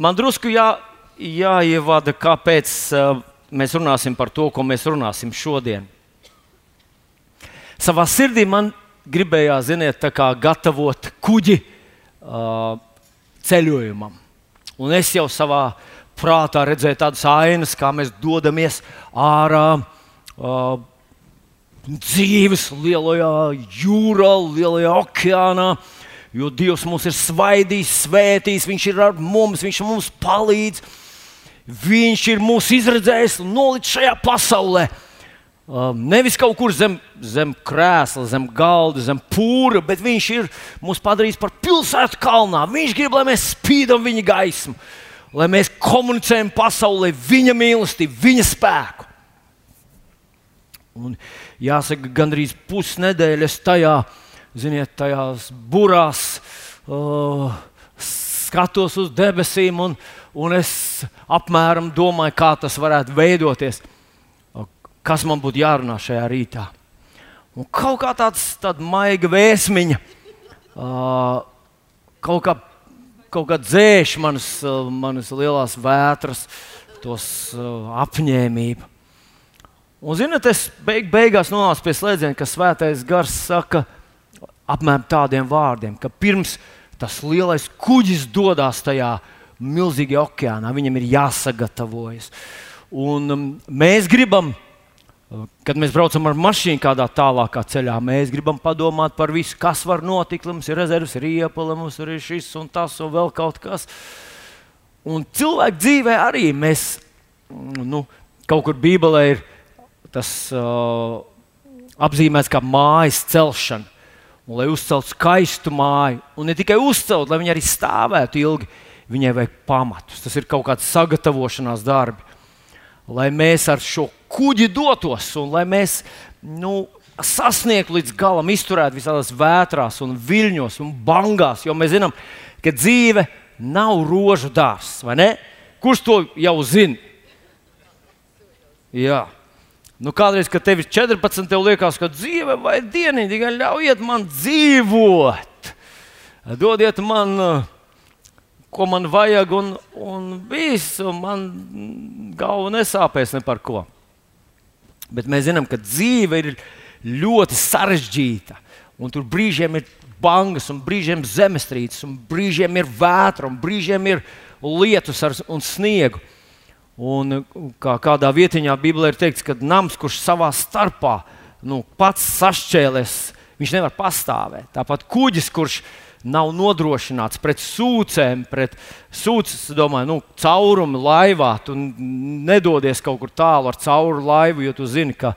man drusku jā, jāievada, kāpēc uh, mēs runāsim par to, ko mēs runāsim šodien. Savā sirdī man gribējās, ziniet, gatavot kuģi uh, ceļojumam. Un es jau savā prātā redzēju tādas ainas, kā mēs dodamies ārā. Uh, dzīves lielajā jūrā, lielajā okeānā. Jo Dievs mums ir svaidījis, svētījis, Viņš ir ar mums, Viņš mums palīdz. Viņš ir mūs izredzējis un nolicis šajā pasaulē. Uh, nevis kaut kur zem, zem krēsla, zem galda, zem pūra, bet viņš ir mūs padarījis par pilsētu kalnā. Viņš grib, lai mēs spīdam viņa gaismu, lai mēs komunicējam pasaulē viņa mīlestību, viņa spēku. Un, jāsaka, gandrīz pusnedēļas tajā, ziniet, tajās burās uh, skatos uz debesīm, un, un es apmēram domāju, kā tas varētu veidoties, kas man būtu jārunā šajā rītā. Un kaut kā tāds tāda maiga vēsmiņa, uh, kaut kā, kaut kā dzēš manas, manas lielās vētras, tos uh, apņēmību. Un, zinot, es beig, beigās nonācu pie slēdziena, ka svētais gars saka apmēram tādiem vārdiem, ka pirms tas lielais kuģis dodas tajā milzīgajā okeānā, viņam ir jāsagatavojas. Un um, mēs gribam, kad mēs braucam ar mašīnu kādā tālākā ceļā, mēs gribam padomāt par visu, kas var notikt. Mums ir rezerves, ir iepala, mums ir šis un tas un vēl kaut kas. Un cilvēku dzīvē arī mēs, nu, kaut kur Bībelē ir tas uh, apzīmēts kā mājas celšana. Un, lai uzceltu skaistu māju, un ne tikai uzcelt, lai viņa arī stāvētu ilgi, viņai vajag pamatus. Tas ir kaut kāds sagatavošanās darbi. Lai mēs ar šo kuģi dotos un lai mēs nu, sasniegtu līdz galam, izturētu visādās vētrās, un viļņos un bangās. Jo mēs zinām, ka dzīve nav rožu dārzs, vai ne? Kurš to jau zina? Jā. Nu, kādreiz, kad tev ir 14, tev liekas, ka dzīve vai diena, tikai ļaujiet man dzīvot. Dodiet man, ko man vajag, un, un viss, un man galva nesāpēs ne par ko. Bet mēs zinām, ka dzīve ir ļoti sarežģīta. Un tur brīžiem ir bangas, un brīžiem zemestrīces, un brīžiem ir vētra, un brīžiem ir lietus ar, un sniegu. Un, kā kādā vietiņā Bībelē ir teikts, ka nams, kurš savā starpā nu, pats sašķēlēs, viņš nevar pastāvēt. Tāpat kuģis, kurš nav nodrošināts pret sūcēm, pret sūcēm, domāju, nu, caurumu laivā. Tu nedodies kaut kur tālu ar cauru laivu, jo tu zini, ka,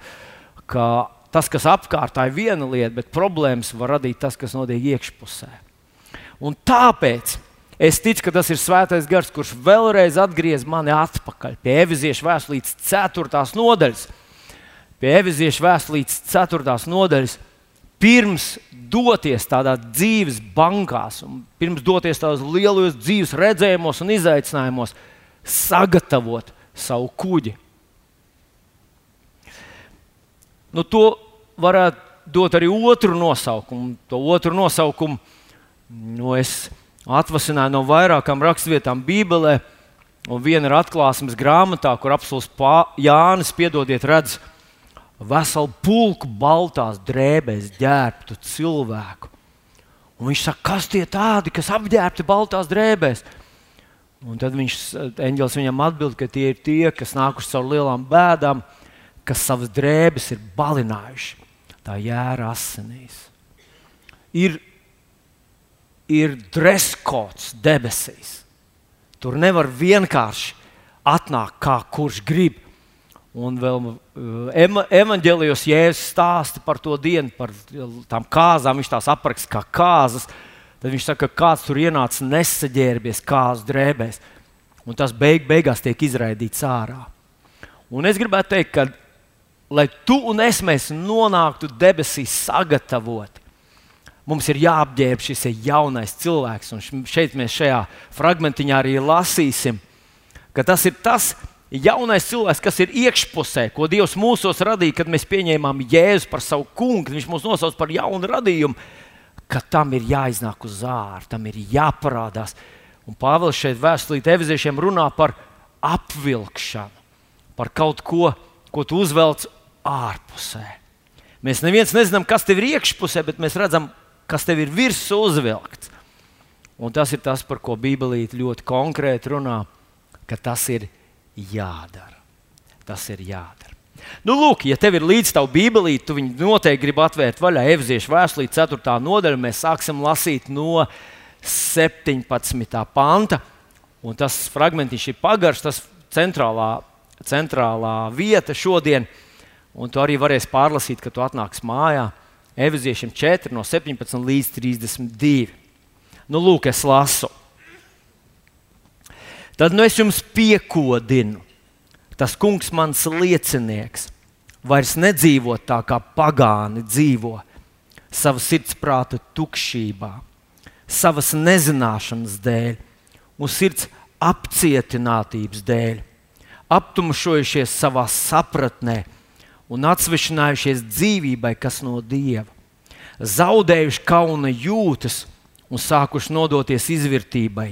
ka tas, kas apkārtā ir viena lieta, bet problēmas var radīt tas, kas notiek iekšpusē. Un tāpēc Es ticu, ka tas ir svētais gars, kurš vēlreiz atgriez mani atpakaļ pie Eveziešu vēstures 4. nodaļas. Pie Eveziešu vēstures 4. nodaļas. Pirms doties tādā dzīves bankās, un pirms doties tādos lielos dzīves redzējumos un izaicinājumos, sagatavot savu kuģi. Nu, to varētu dot arī otru nosaukumu. To otru nosaukumu nu, es atvasināja no vairākām raksturvietām Bībelē. Un viena ir atklāsmes grāmatā, kur apelsīns Jānis, piedodiet, redz veselu pulku baltās drēbēs ģērbtu cilvēku. Un viņš saka, kas tie tādi, kas apģērbti baltās drēbēs? Un tad viņš, eņģelis viņam atbild, ka tie ir tie, kas nākuši caur lielām bēdām, kas savas drēbes ir balinājuši. Tā jēra asinīs. Ir ir dreskots debesīs. Tur nevar vienkārši atnākt, kā kurš grib. Un vēl uh, evanģēlijos Jēzus stāsta par to dienu, par tām kāzām. Viņš tās apraksta kā kāzas. Tad viņš saka, ka kāds tur ienāca nesaģērbies kāzu drēbēs. Un tas beig, beigās tiek izraidīts ārā. Un es gribētu teikt, ka, lai tu un es nonāktu debesīs sagatavoti, Mums ir jāapģērb šis jaunais cilvēks, un šeit mēs šajā fragmentiņā arī lasīsim, ka tas ir tas jaunais cilvēks, kas ir iekšpusē, ko Dievs mūsos radīja, kad mēs pieņēmām Jēzu par savu kungu, viņš mūs nosauc par jaunu radījumu, ka tam ir jāiznāk uz ārā, tam ir jāparādās. Un Pāvils šeit vēstulīt eviziešiem runā par apvilkšanu, par kaut ko, ko tu uzvelc ārpusē. Mēs neviens nezinām, kas tev ir iekšpusē, bet mēs redzam, kas tev ir virsū uzvilkts. Un tas ir tas, par ko Bībelīte ļoti konkrēti runā, ka tas ir jādara. Tas ir jādara. Nu, lūk, ja tev ir līdzi tā Bībelīte, tu viņu noteikti gribi atvērt vaļā. Efeziešu vēstulī 4. nodaļa mēs sāksim lasīt no 17. panta. Un tas fragmentiņš ir pagarš, tas centrālā, centrālā vieta šodien. Un tu arī varēsi pārlasīt, kad tu atnāksi mājā. Efeziešiem 4, no 17 līdz 32. Nu, lūk, es lasu. Tad nu es jums piekodinu, tas kungs, mans liecinieks, vairs nedzīvo tā, kā pagāni dzīvo, savas sirdsprāta tukšībā, savas nezināšanas dēļ un sirds apcietinātības dēļ, aptumšojušies savā sapratnē un atsvešinājušies dzīvībai, kas no dieva, zaudējuši kauna jūtas un sākuši nodoties izvērtībai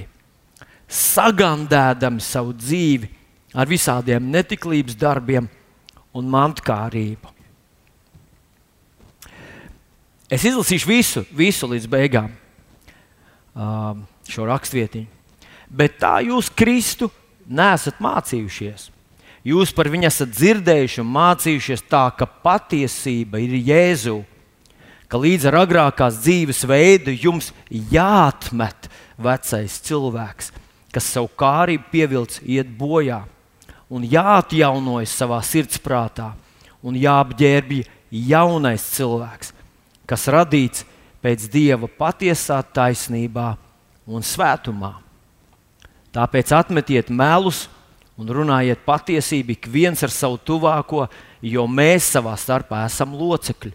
sagandēdami savu dzīvi ar visādiem netiklības darbiem un mantkārību. Es izlasīšu visu, visu līdz beigām um, šo rakstvietiņu. Bet tā jūs Kristu nesat mācījušies. Jūs par viņu esat dzirdējuši un mācījušies tā, ka patiesība ir Jēzu, ka līdz ar agrākās dzīves veidu jums jāatmet vecais cilvēks, kas savu kārību pievilcis, iet bojā, un jāatjaunojas savā sirdsprātā, un jāapģērbj jaunais cilvēks, kas radīts pēc dieva patiesā taisnībā un svētumā. Tāpēc atmetiet melus un runājiet patiesību ik viens ar savu tuvāko, jo mēs savā starpā esam locekļi.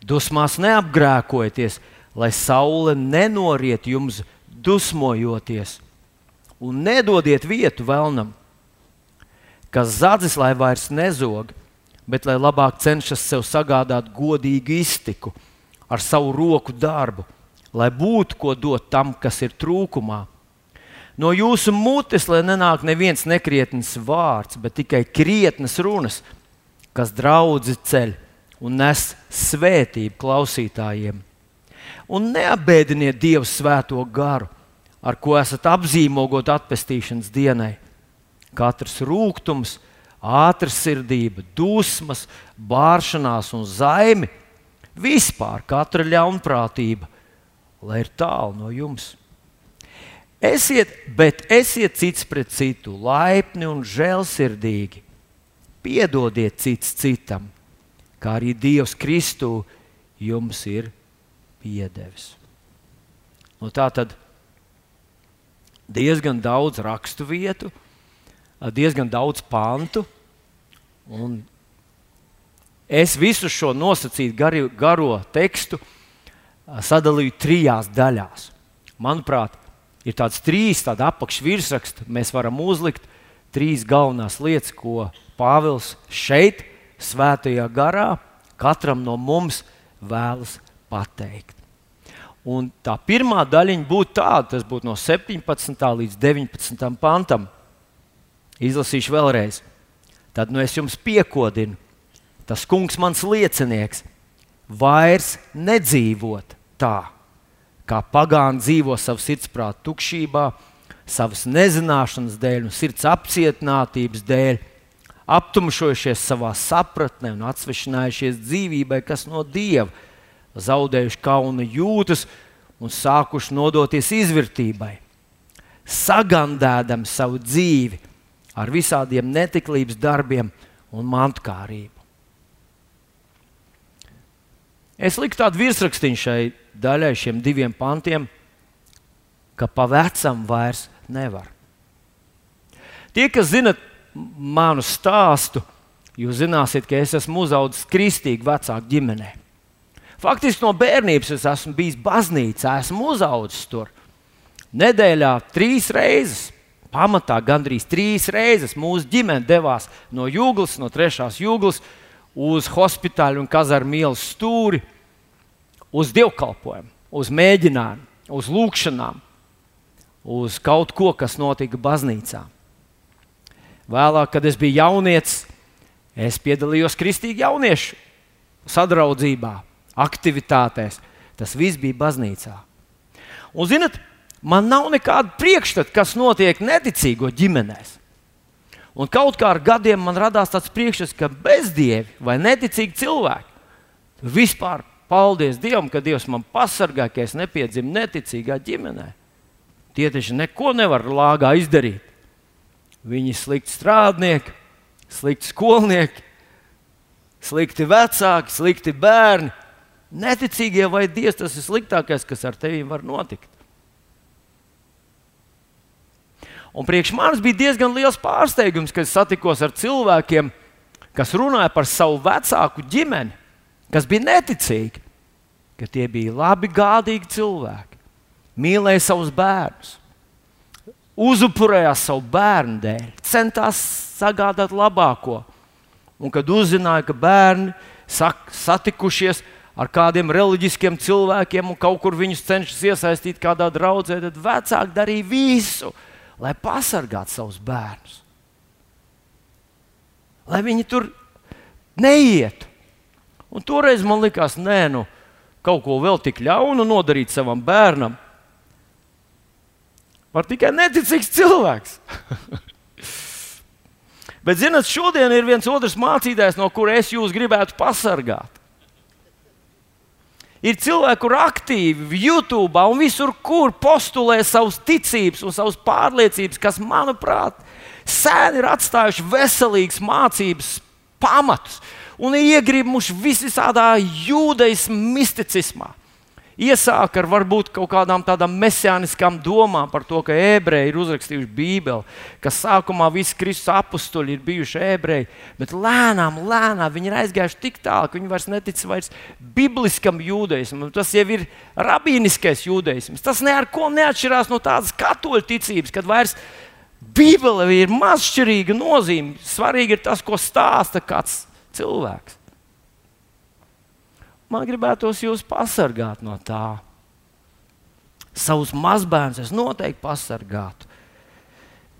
Dusmās neapgrēkojieties, lai saule nenoriet jums dusmojoties un nedodiet vietu vēlnam, kas zadzis, lai vairs nezog, bet lai labāk cenšas sev sagādāt godīgu iztiku ar savu roku darbu, lai būtu ko dot tam, kas ir trūkumā. No jūsu mutes, lai nenāk neviens nekrietns vārds, bet tikai krietnas runas, kas draudzi ceļ un nes svētību klausītājiem. Un neapbēdiniet Dievu svēto garu ar ko esat apzīmogot atpestīšanas dienai. Katrs rūkums, ātrsirdība, dusmas, bāršanās un zaimi, vispār katra ļaunprātība, lai ir tālu no jums. Esiet, bet esiet cits pret citu, laipni un žēlsirdīgi. Piedodiet cits citam, kā arī Dievs Kristu jums ir piedevis. Nu, tā tad diezgan daudz rakstu vietu, diezgan daudz pantu. Es visu šo nosacītu gari, garo tekstu sadalīju trijās daļās. Manuprāt, ir tāds trīs tādi apakšvirsraksti. Mēs varam uzlikt trīs galvenās lietas, ko Pāvils šeit, Svētajā garā, katram no mums vēlas pateikt. Un tā pirmā daļiņa būtu tāda, tas būtu no 17. līdz 19. pantam. Izlasīšu vēlreiz. Tad nu es jums piekodinu, tas kungs, mans liecinieks, vairs nedzīvot tā, kā pagāni dzīvo savā sirdsprāta tukšībā, savas nezināšanas dēļ un sirds apcietinātības dēļ, aptumšojušies savā sapratnē un atsvešinājušies dzīvībai, kas no Dieva zaudējuši kauna jūtas un sākuši nodoties izvērtībai, sagandēdami savu dzīvi ar visādiem netiklības darbiem un mantkārību. Es liku tādu virsrakstīnu šai daļai, šiem diviem pantiem, ka pa vecam vairs nevar. Tie, kas zinat manu stāstu, jūs zināsiet, ka es esmu uzaugusi kristīgi vecāku ģimenei. Faktiski no bērnības es esmu bijis baznīcā, esmu uzaugusi tur. Nedēļā trīs reizes, pamatā gandrīz trīs reizes mūsu ģimene devās no jūglas, no trešās jūglas uz hospitāļu un kazarmu ielas stūri, uz dievkalpojumu, uz mēģinājumu, uz lūgšanām. uz kaut ko, kas notika baznīcā. Vēlāk, kad es biju jaunietis, es piedalījos kristīgā jauniešu sadraudzībā, aktivitātēs. Tas viss bija baznīcā. Un, zinot, man nav nekāda priekšstata, kas notiek neticīgo ģimenēs. Un kaut kā ar gadiem man radās tāds priekšstats, ka bezdievi vai neticīgi cilvēki vispār paldies Dievam, ka Dievs man pasargā, ka es nepiedzimu neticīgā ģimenē. Tie taču neko nevar lāgā izdarīt. Viņi ir slikti strādnieki, slikti skolnieki, slikti vecāki, slikti bērni. Neticīgie vai Dievs tas ir sliktākais, kas ar tevi var notikt. Un priekš manis bija diezgan liels pārsteigums, kad es satikos ar cilvēkiem, kas runāja par savu vecāku ģimeni, kas bija neticīgi, ka tie bija labi, gādīgi cilvēki, mīlēja savus bērnus, uzupurējās savu bērnu dēļ, centās sagādāt labāko. Un kad uzzināja, ka bērni sak, satikušies ar kādiem reliģiskiem cilvēkiem un kaut kur viņus cenšas iesaistīt kādā draudzē, tad vecāki darīja visu, lai pasargātu savus bērnus. Lai viņi tur neietu. Un toreiz man likās, nē, nu, kaut ko vēl tik ļaunu nodarīt savam bērnam. Var tikai neticīgs cilvēks. Bet, zinot, šodien ir viens otrs mācītājs, no kura es jūs gribētu pasargāt. Ir cilvēki, kur aktīvi YouTube un visur, kur postulē savas ticības un savas pārliecības, kas, manuprāt, sen ir atstājuši veselīgas mācības pamatus un ir iegrimuši visādā jūdeismu misticismā iesāka ar varbūt kaut kādām tādām mesijāniskām domām par to, ka ebreji ir uzrakstījuši Bībeli, ka sākumā visi Kristus apstuļi ir bijuši ebreji, bet lēnām, lēnām viņi ir aizgājuši tik tālu, ka viņi vairs netic vairs bibliskam jūdeismam. Tas jau ir rabīniskais jūdeisms. Tas neko neatšķirās no tādas katoļu ticības, kad vairs Bībele ir mazšķirīga nozīme. Svarīgi ir tas, ko stāsta kāds cilvēks man gribētos jūs pasargāt no tā. Savus mazbērnus es noteikti pasargātu.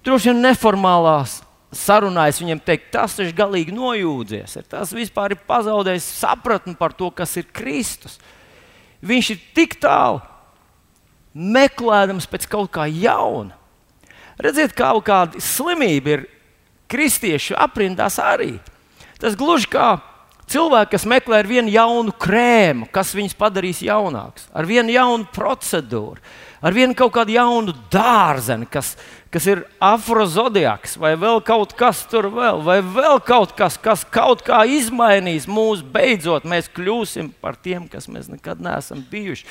Droši vien neformālās sarunā es viņiem teiktu, tas ir galīgi nojūdzies. Tas vispār ir pazaudējis sapratni par to, kas ir Kristus. Viņš ir tik tālu meklējams pēc kaut kā jauna. Redziet, kā kāda slimība ir kristiešu aprindās arī. Tas gluži kā Cilvēki, kas meklē ar vienu jaunu krēmu, kas viņus padarīs jaunākus, ar vienu jaunu procedūru, ar vienu kaut kādu jaunu dārzeni, kas, kas ir afrozodiaks, vai vēl kaut kas tur vēl, vai vēl kaut kas, kas kaut kā izmainīs mūs. Beidzot, mēs kļūsim par tiem, kas mēs nekad neesam bijuši.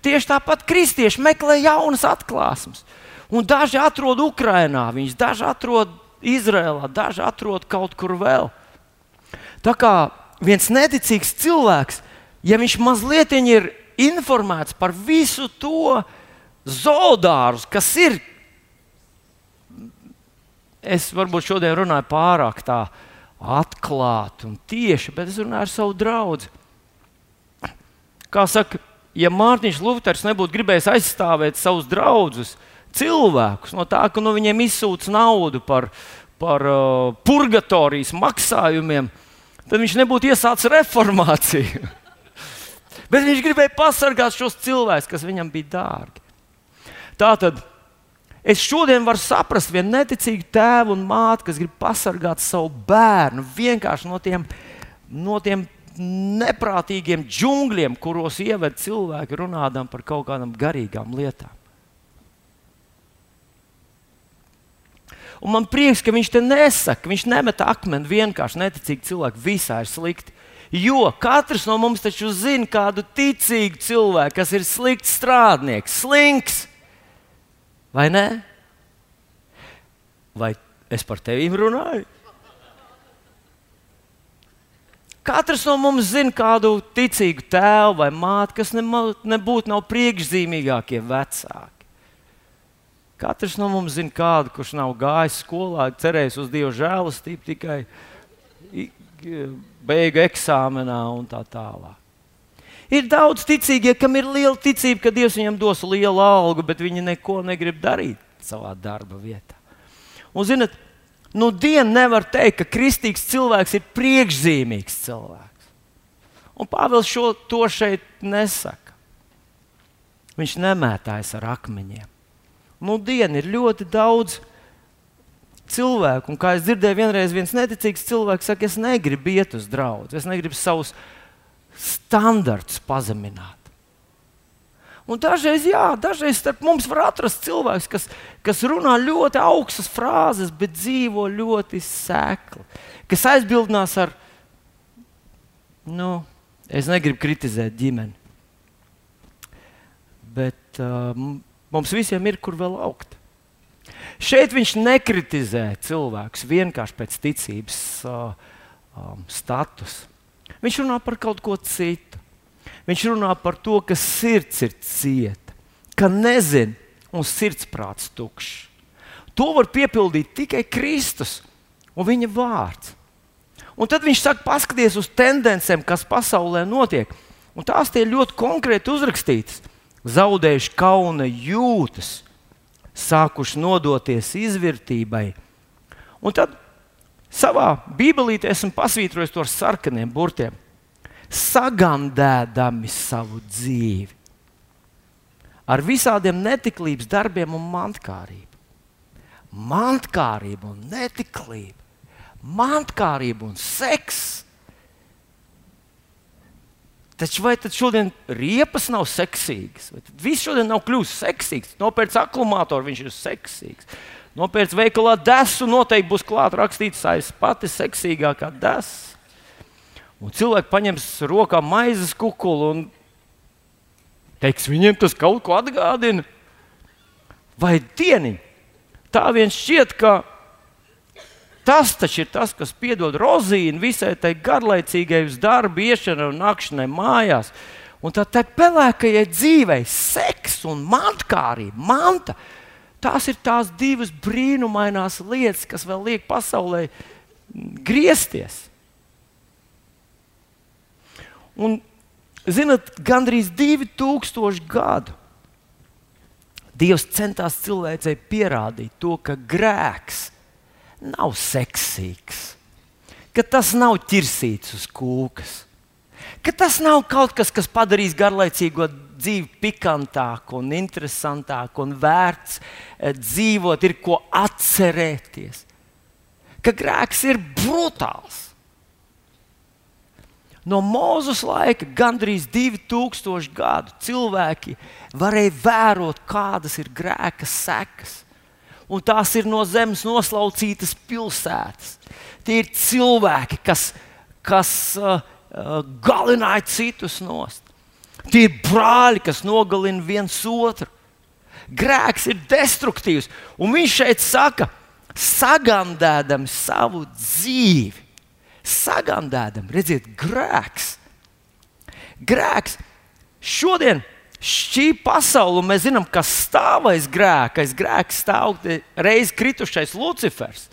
Tieši tāpat kristieši meklē jaunas atklāsmes. Un daži atrod Ukrajinā, daži atrod Izrēlā, daži atrod kaut kur vēl. Tā kā viens neticīgs cilvēks, ja viņš mazliet ir informēts par visu to zoodārzu, kas ir, es varbūt šodien runāju pārāk tā atklāti un tieši, bet es runāju ar savu draugu. Kā saka, ja Mārtiņš Luters nebūtu gribējis aizstāvēt savus draugus, cilvēkus no tā, ka no nu, viņiem izsūta naudu par, par uh, purgatorijas maksājumiem, uh, tad viņš nebūtu iesācis reformāciju. Bet viņš gribēja pasargāt šos cilvēkus, kas viņam bija dārgi. Tā tad es šodien varu saprast vienu neticīgu tēvu un māti, kas grib pasargāt savu bērnu vienkārši no tiem, no tiem neprātīgiem džungļiem, kuros ieved cilvēki runādam par kaut kādām garīgām lietām. Un man prieks, ka viņš te nesaka, viņš nemet akmeni vienkārši neticīgi cilvēki. Visā ir slikti. Jo katrs no mums taču zina kādu ticīgu cilvēku, kas ir slikts strādnieks, slinks. Vai ne? Vai es par tevi runāju? Katrs no mums zina kādu ticīgu tēvu vai māti, kas nebūtu nav priekšzīmīgākie vecāki. Katrs no mums zina kādu, kurš nav gājis skolā, cerējis uz Dieva žēlastību tikai beigu eksāmenā un tā tālāk. Ir daudz ticīgie, kam ir liela ticība, ka Dievs viņam dos lielu algu, bet viņi neko negrib darīt savā darba vietā. Un, zinot, nu, dienu nevar teikt, ka kristīgs cilvēks ir priekšzīmīgs cilvēks. Un Pāvils šo to šeit nesaka. Viņš nemētājas ar akmeņiem. Nu, dienu ir ļoti daudz cilvēku, un kā es dzirdēju, vienreiz viens neticīgs cilvēks saka, es negribu iet uz draugu, es negribu savus standartus pazemināt. Un dažreiz, jā, dažreiz starp mums var atrast cilvēks, kas, kas runā ļoti augstas frāzes, bet dzīvo ļoti sēkli. Kas aizbildinās ar, nu, es negribu kritizēt ģimeni. Bet uh, mums visiem ir kur vēl augt. Šeit viņš nekritizē cilvēkus vienkārši pēc ticības uh, um, status. Viņš runā par kaut ko citu. Viņš runā par to, ka sirds ir cieta, ka nezina un sirdsprāts tukšs. To var piepildīt tikai Kristus un viņa vārds. Un tad viņš saka, paskaties uz tendencēm, kas pasaulē notiek. Un tās tie ļoti konkrēti uzrakstītas. Zaudējuši kauna jūtas, sākuši nodoties izvērtībai. Un tad savā bībelītē esmu pasvītrojis to ar sarkaniem burtiem sagandēdami savu dzīvi ar visādiem netiklības darbiem un mantkārību. Mantkārība un netiklība, mantkārība un seks. Taču vai tad šodien riepas nav seksīgas? Viss šodien nav kļuvis seksīgs? Nopērts akumulātoru, viņš ir seksīgs. Nopērts veikalā desu, noteikti būs klāts rakstīts, es pati seksīgākā desa. Un cilvēki paņems rokā maizes kukulu un teiks, viņiem tas kaut ko atgādina. Vai dieniņ? Tā viens šķiet, ka tas taču ir tas, kas piedod rozīnu visai tai garlaicīgai uz darbu iešanai un nakšanai mājās. Un tā tā pelēkajai dzīvei, seks un mantkārība, manta. Tās ir tās divas brīnumainās lietas, kas vēl liek pasaulē griezties. Un, zinot, gandrīz 2000 gadu Dievs centās cilvēcei pierādīt to, ka grēks nav seksīgs, ka tas nav ķirsīts uz kūkas, ka tas nav kaut kas, kas padarīs garlaicīgo dzīvi pikantāku un interesantāku un vērts eh, dzīvot, ir ko atcerēties. Ka grēks ir brutāls. No Mozus laika gandrīz 2000 gadu cilvēki varēja vērot, kādas ir grēka sekas. Un tās ir no zemes noslaucītas pilsētas. Tie ir cilvēki, kas, kas uh, uh, galināja citus nost. Tie ir brāļi, kas nogalina viens otru. Grēks ir destruktīvs. Un viņš šeit saka, sagandēdami savu dzīvi sagandēdam. Redziet, grēks. Grēks. Šodien šī pasaule, mēs zinām, kas stāv aiz grēka, aiz grēka stāv reiz kritušais Lucifers.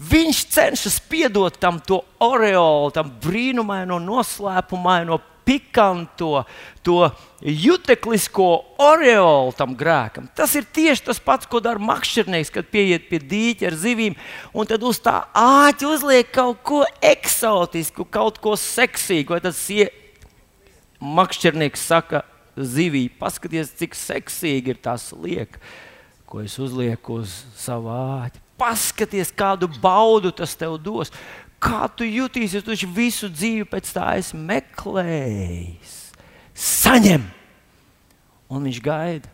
Viņš cenšas piedot tam to oreolu, tam brīnumaino, noslēpumaino pikanto, to juteklisko oreolu tam grēkam. Tas ir tieši tas pats, ko dara makšķernieks, kad pieiet pie dīķa ar zivīm, un tad uz tā āķa uzliek kaut ko eksotisku, kaut ko seksīgu. Vai tas ir makšķernieks saka zivī, paskaties, cik seksīgi ir tas liek, ko es uzlieku uz savu āķi. Paskaties, kādu baudu tas tev dos. Kā tu jutīsies, tu visu dzīvi pēc tā esi meklējis. Saņem! Un viņš gaida.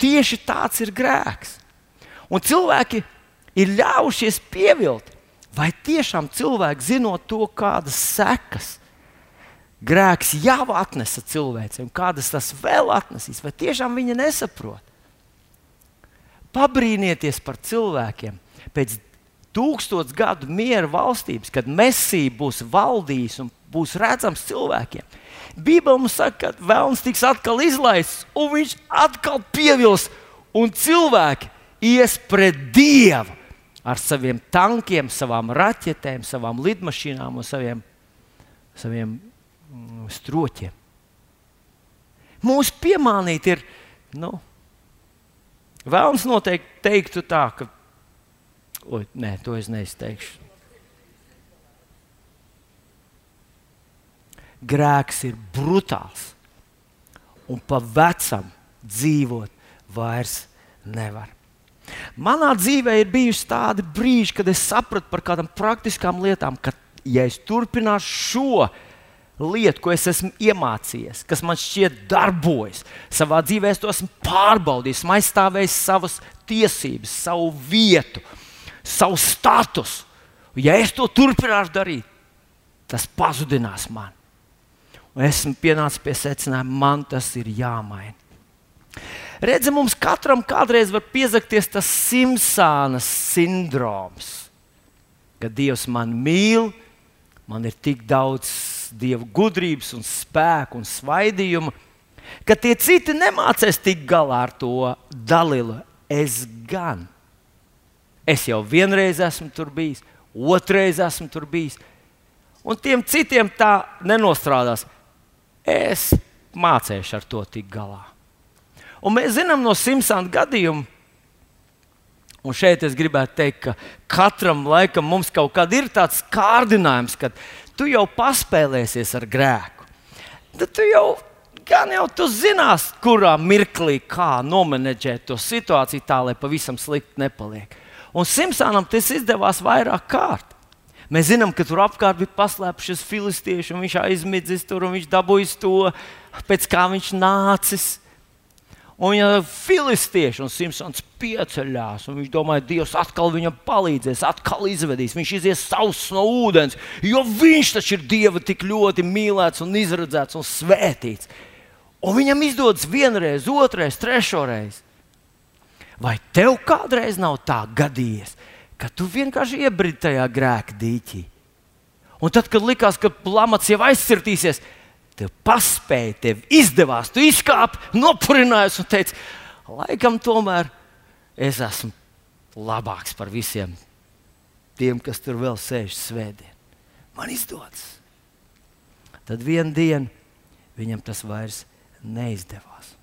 Tieši tāds ir grēks. Un cilvēki ir ļāvušies pievilt. Vai tiešām cilvēki zinot to, kādas sekas grēks jau atnesa cilvēcei, un kādas tas vēl atnesīs, vai tiešām viņi nesaprot? Pabrīnieties par cilvēkiem pēc tūkstoš gadu miera valstības, kad Mēsija būs valdījis un būs redzams cilvēkiem. Bībeli mums saka, ka vēlams tiks atkal izlaists, un viņš atkal pievils, un cilvēki ies pret Dievu ar saviem tankiem, savām raķetēm, savām lidmašīnām un saviem, saviem stroķiem. Mūsu piemānīt ir, nu, vēlams noteikti teiktu tā, ka, oi, nē, to es neizteikšu. Grēks ir brutāls, un pa vecam dzīvot vairs nevar. Manā dzīvē ir bijuši tādi brīži, kad es sapratu par kādām praktiskām lietām, ka, ja es turpināšu šo lietu, ko es esmu iemācījies, kas man šķiet darbojas, savā dzīvē es to esmu pārbaudījis, esmu aizstāvējis savas tiesības, savu vietu, savu statusu. Ja es to turpināšu darīt, tas pazudinās man. Un esmu pienācis pie secinājuma, man tas ir jāmaina. Redzi, mums katram kādreiz var piezakties tas Simpsānas sindroms, ka Dievs man mīl, man ir tik daudz dieva gudrības, un spēka un svaidījuma, ka tie citi nemācīs tikt galā ar to dalilu. Es gan. Es jau vienreiz esmu tur bijis, otrreiz esmu tur bijis, un tiem citiem tā nenostrādās. Es mācīšu ar to tikt galā. Un mēs zinām no Simpsona gadījuma, un šeit es gribētu teikt, ka katram laikam mums kaut kad ir tāds kārdinājums, ka tu jau paspēlēsies ar grēku. Tad tu jau gan jau tu zinās, kurā mirklī kā nomenedžēt to situāciju tā, lai pavisam slikti nepaliek. Un Simpsonam tas izdevās vairāk kārt. Mēs zinām, ka tur apkārt bija paslēpušies filistieši, un viņš aizmidzis tur, un viņš dabūjis to, pēc kā viņš nācis. Un ja filistieši un Simpsons pieceļās, un viņš domāja, Dievs atkal viņam palīdzēs, atkal izvedīs, viņš izies savs no ūdens, jo viņš taču ir Dieva tik ļoti mīlēts un izredzēts un svētīts. Un viņam izdodas vienreiz, otrreiz, trešoreiz. Vai tev kādreiz nav tā gadījies, ka tu vienkārši iebridi tajā grēka dīķī? Un tad, kad likās, ka lamats jau aizcirtīsies, tev paspēja, tev izdevās, tu izkāpi, nopurinājies un teici, laikam tomēr es esmu labāks par visiem tiem, kas tur vēl sēž svētdien. Man izdodas. Tad vienā dienā viņam tas vairs neizdevās.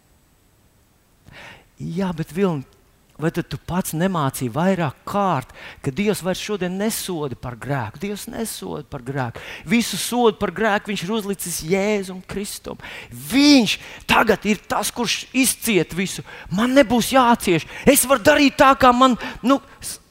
Jā, bet Vilni, Vai tad tu pats nemācīji vairāk kārt, ka Dievs vairs šodien nesoda par grēku? Dievs nesoda par grēku. Visu sodu par grēku viņš ir uzlicis Jēzum Kristum. Viņš tagad ir tas, kurš izciet visu. Man nebūs jācieš. Es varu darīt tā, kā man, nu,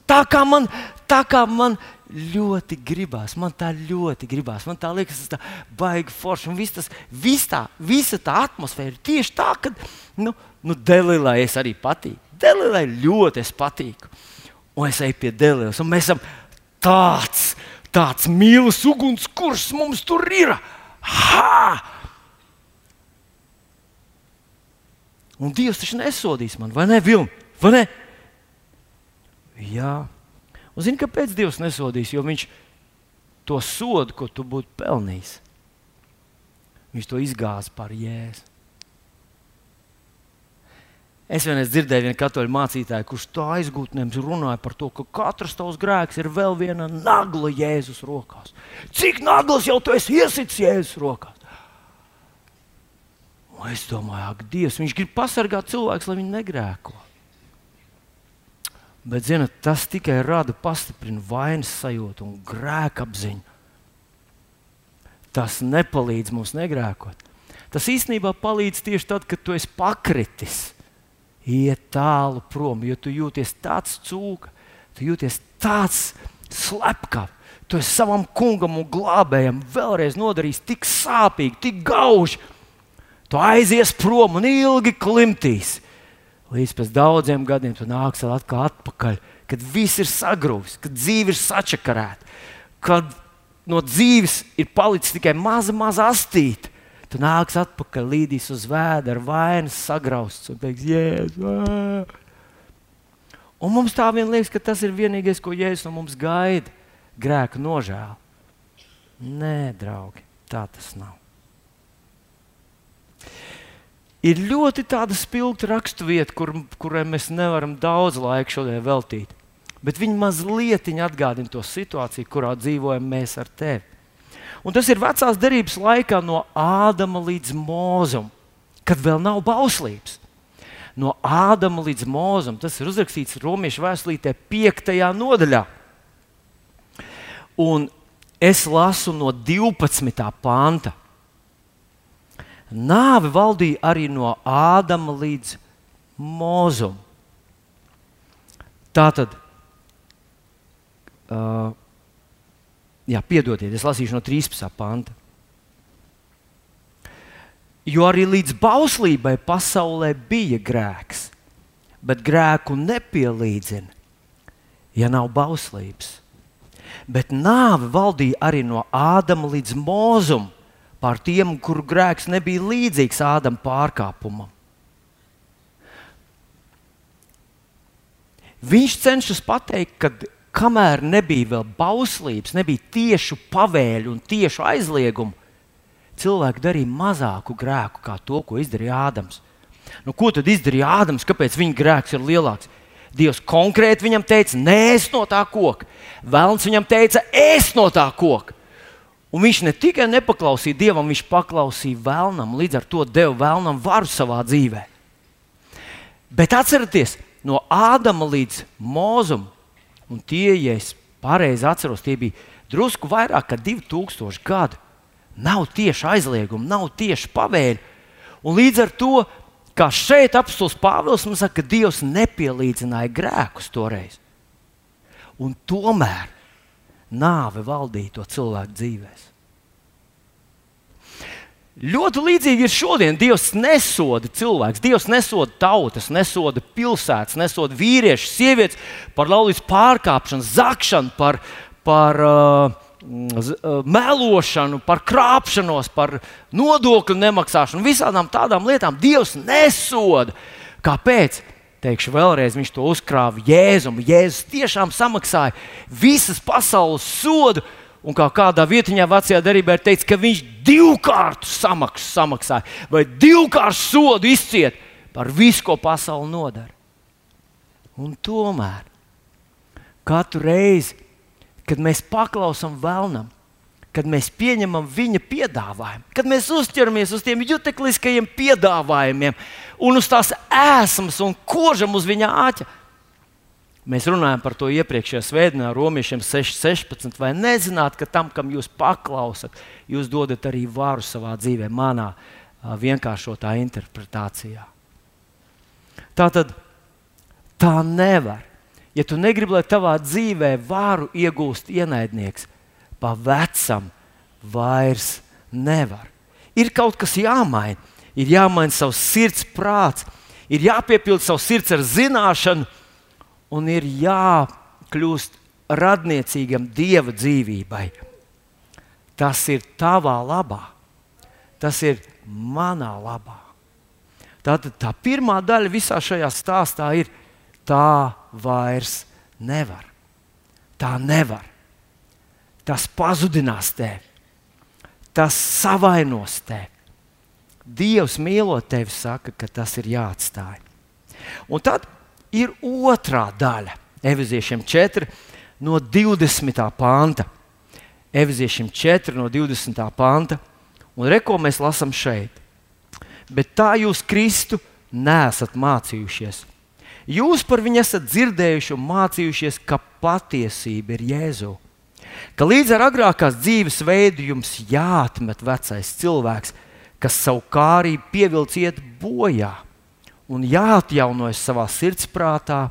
tā kā man, tā kā man ļoti gribās. Man tā ļoti gribās. Man tā liekas, tas ir baigi forši. Un viss tas, vis tā, visa tā atmosfēra ir tieši tā, ka nu, nu, Delilai es arī patīk. Delilai ļoti es patīku. Un es eju pie Delilas, un mēs esam tāds, tāds mīlestības ugunskurs mums tur ir. Ha! Un Dievs taču nesodīs man, vai ne, Vilni? Vai ne? Jā. Un zini, kāpēc Dievs nesodīs? Jo Viņš to sodu, ko tu būtu pelnījis, Viņš to izgāza par jēzu. Es vienreiz dzirdēju vienu katoļu mācītāju, kurš tā aizgūtnēm runāja par to, ka katrs tavs grēks ir vēl viena nagla Jēzus rokās. Cik naglas jau tu esi iesitis Jēzus rokās? Un es domāju, ak, Dievs, viņš grib pasargāt cilvēkus, lai viņi negrēko. Bet, zinot, tas tikai rada pastiprina vainas sajūtu un grēka apziņu. Tas nepalīdz mums negrēkot. Tas īstenībā palīdz tieši tad, kad tu esi pakritis iet tālu prom, jo tu jūties tāds cūka, tu jūties tāds slepkavs. Tu esi savam kungam un glābējam vēlreiz nodarījis tik sāpīgi, tik gauži. Tu aizies prom un ilgi klimtīs. Līdz pēc daudziem gadiem tu nāksi atkal atpakaļ, kad viss ir sagrūvis, kad dzīve ir sačakarēta, kad no dzīves ir palicis tikai maza, maza astīte Tu nāks atpakaļ, līdīs uz vēdra, ar vainas sagrausts un teiks, Jēzus. Un mums tā vien liekas, ka tas ir vienīgais, ko Jēzus no mums gaida - grēka nožēla. Nē, draugi, tā tas nav. Ir ļoti tāda spilgta raksturvieta, kur, kurai mēs nevaram daudz laika šodien veltīt. Bet viņi mazliet atgādina to situāciju, kurā dzīvojam mēs ar tevi. Un tas ir vecās derības laikā no Ādama līdz Mozum, kad vēl nav bauslības. No Ādama līdz Mozam tas ir uzrakstīts Romas vēstulītē, 5. nodaļā. Un es lasu no 12. panta. Nāve valdīja arī no Ādama līdz Mozum. Tā tad, uh, jā, piedodiet, es lasīšu no 13. panta. Jo arī līdz bauslībai pasaulē bija grēks, bet grēku nepielīdzina, ja nav bauslības. Bet nāve valdīja arī no Ādama līdz Mozum pār tiem, kuru grēks nebija līdzīgs Ādama pārkāpumam. Viņš cenšas pateikt, ka kamēr nebija vēl bauslības, nebija tiešu pavēļu un tiešu aizliegumu, cilvēki darīja mazāku grēku kā to, ko izdarīja Ādams. Nu, ko tad izdarīja Ādams? Kāpēc viņa grēks ir lielāks? Dievs konkrēti viņam teica, nē, es no tā koka. Vēlams viņam teica, es no tā koka. Un viņš ne tikai nepaklausīja Dievam, viņš paklausīja vēlnam, līdz ar to deva vēlnam varu savā dzīvē. Bet atcerieties, no Ādama līdz Mozum, un tie, ja es pareizi atceros, tie bija drusku vairāk kā 2000 gadi. Nav tieši aizlieguma, nav tieši pavēļa. Un līdz ar to, kā šeit apstults Pāvils, mums saka, ka Dievs nepielīdzināja grēkus toreiz. Un tomēr nāve valdīja to cilvēku dzīvēm. Ļoti līdzīgi ir šodien. Dievs nesoda cilvēks, Dievs nesoda tautas, nesoda pilsētas, nesoda vīriešus, sievietes par laulības pārkāpšanu, zakšanu, par, par uh, uh, melošanu, par krāpšanos, par nodokļu nemaksāšanu, visādām tādām lietām. Dievs nesoda. Kāpēc? Teikšu vēlreiz, viņš to uzkrāja Jēzum. Jēzus tiešām samaksāja visas pasaules sodu. Un kā kādā vietā vecajā darbā ir teikts, ka viņš divkārt samaks, samaksāja vai divkārt sodu izciet par visu, ko pasaule nodara. Un tomēr katru reizi, kad mēs paklausām vēlnam, kad mēs pieņemam viņa piedāvājumu, kad mēs uzķeramies uz tiem jutekliskajiem piedāvājumiem un uz tās ēsmas un kožam uz viņa āķa. Mēs runājam par to iepriekšējā svētdienā, Romiešiem 6.16. Vai nezināt, ka tam, kam jūs paklausat, jūs dodat arī varu savā dzīvē, manā vienkāršotā interpretācijā? Tā tad tā nevar. Ja tu negribi, lai tavā dzīvē varu iegūst ienaidnieks, pa vecam vairs nevar. Ir kaut kas jāmaina. Ir jāmaina savs sirds prāts, ir jāpiepilda savs sirds ar zināšanu, un ir jākļūst radniecīgam dieva dzīvībai. Tas ir tavā labā, tas ir manā labā. Tātad tā pirmā daļa visā šajā stāstā ir tā vairs nevar. Tā nevar tas pazudinās tevi, tas savainos tevi. Dievs mīlot tevi, saka, ka tas ir jāatstāj. Un tad ir otrā daļa, Eviziešiem 4, no 20. panta. Eviziešiem 4, no 20. panta. Un reko mēs lasām šeit. Bet tā jūs Kristu nesat mācījušies. Jūs par viņu esat dzirdējuši un mācījušies, ka patiesība ir Jēzus ka līdz ar agrākās dzīves veidu jums jāatmet vecais cilvēks, kas savu kārību pievilc iet bojā, un jāatjaunojas savā sirdsprātā,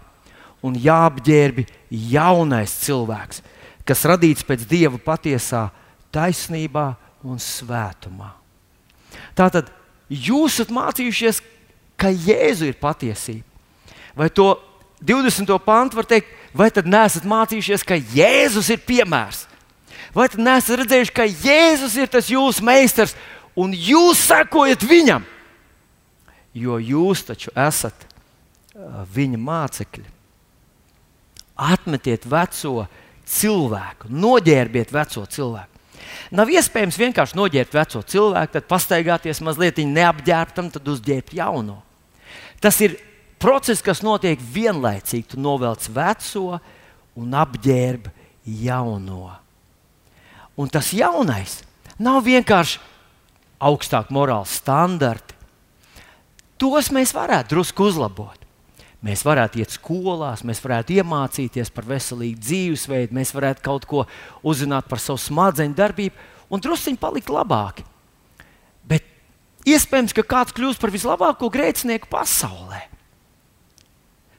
un jāapģērbi jaunais cilvēks, kas radīts pēc dieva patiesā taisnībā un svētumā. Tātad jūs esat mācījušies, ka Jēzu ir patiesība. Vai to 20. pantu var teikt, vai tad nesat mācījušies, ka Jēzus ir piemērs? Vai tad nesat redzējuši, ka Jēzus ir tas jūsu meistars un jūs sekojat viņam? Jo jūs taču esat viņa mācekļi. Atmetiet veco cilvēku, noģērbiet veco cilvēku. Nav iespējams vienkārši noģērbt veco cilvēku, tad pastaigāties mazliet neapģērbtam, tad uzģērbt jauno. Tas ir process, kas notiek vienlaicīgi. Tu novelc veco un apģērb jauno. Un tas jaunais nav vienkārši augstāk morāls standarti, tos mēs varētu drusku uzlabot. Mēs varētu iet skolās, mēs varētu iemācīties par veselīgu dzīvesveidu, mēs varētu kaut ko uzzināt par savu smadzeņu darbību un druskuļi palikt labāki. Bet iespējams, ka kāds kļūs par vislabāko grēcinieku pasaulē.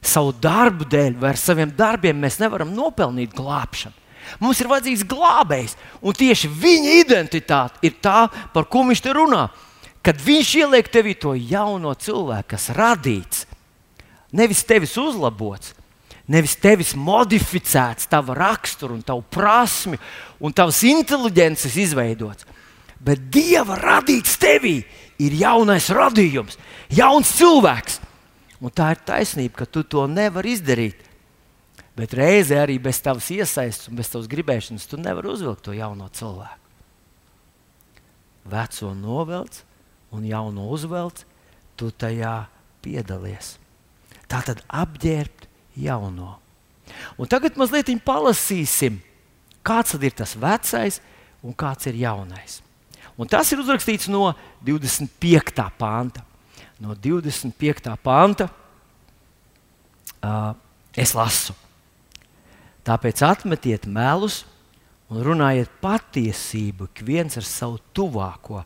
Savu darbu dēļ vai ar saviem darbiem mēs nevaram nopelnīt glābšanu. Mums ir vajadzīgs glābējs, un tieši viņa identitāte ir tā, par ko viņš te runā. Kad viņš ieliek tevī to jauno cilvēku, kas radīts, nevis tevis uzlabots, nevis tevis modificēts, tava rakstura, un tavu prasmi un tavas inteligences izveidots, bet Dieva radīts tevī ir jaunais radījums, jauns cilvēks. Un tā ir taisnība, ka tu to nevari izdarīt. Bet reizē arī bez tavas iesaistes un bez tavas gribēšanas tu nevari uzvilkt to jauno cilvēku. Veco novelc un jauno uzvelc, tu tajā piedalies. Tā tad apģērbt jauno. Un tagad mazliet palasīsim, kāds ir tas vecais un kāds ir jaunais. Un tas ir uzrakstīts no 25. panta no 25. panta. Uh, es lasu. Tāpēc atmetiet melus un runājiet patiesību, ik viens ar savu tuvāko,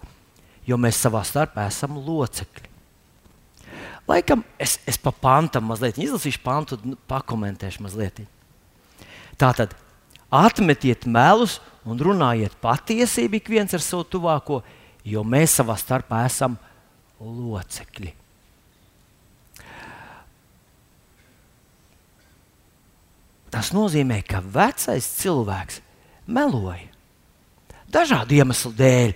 jo mēs savā starpā esam locekļi. Laikam es, es pa pantam mazliet izlasīšu pantu, pakomentēšu mazliet. Tātad atmetiet melus un runājiet patiesību, ik viens ar savu tuvāko, jo mēs savā starpā esam locekļi. Tas nozīmē, ka vecais cilvēks meloja. Dažādu iemeslu dēļ.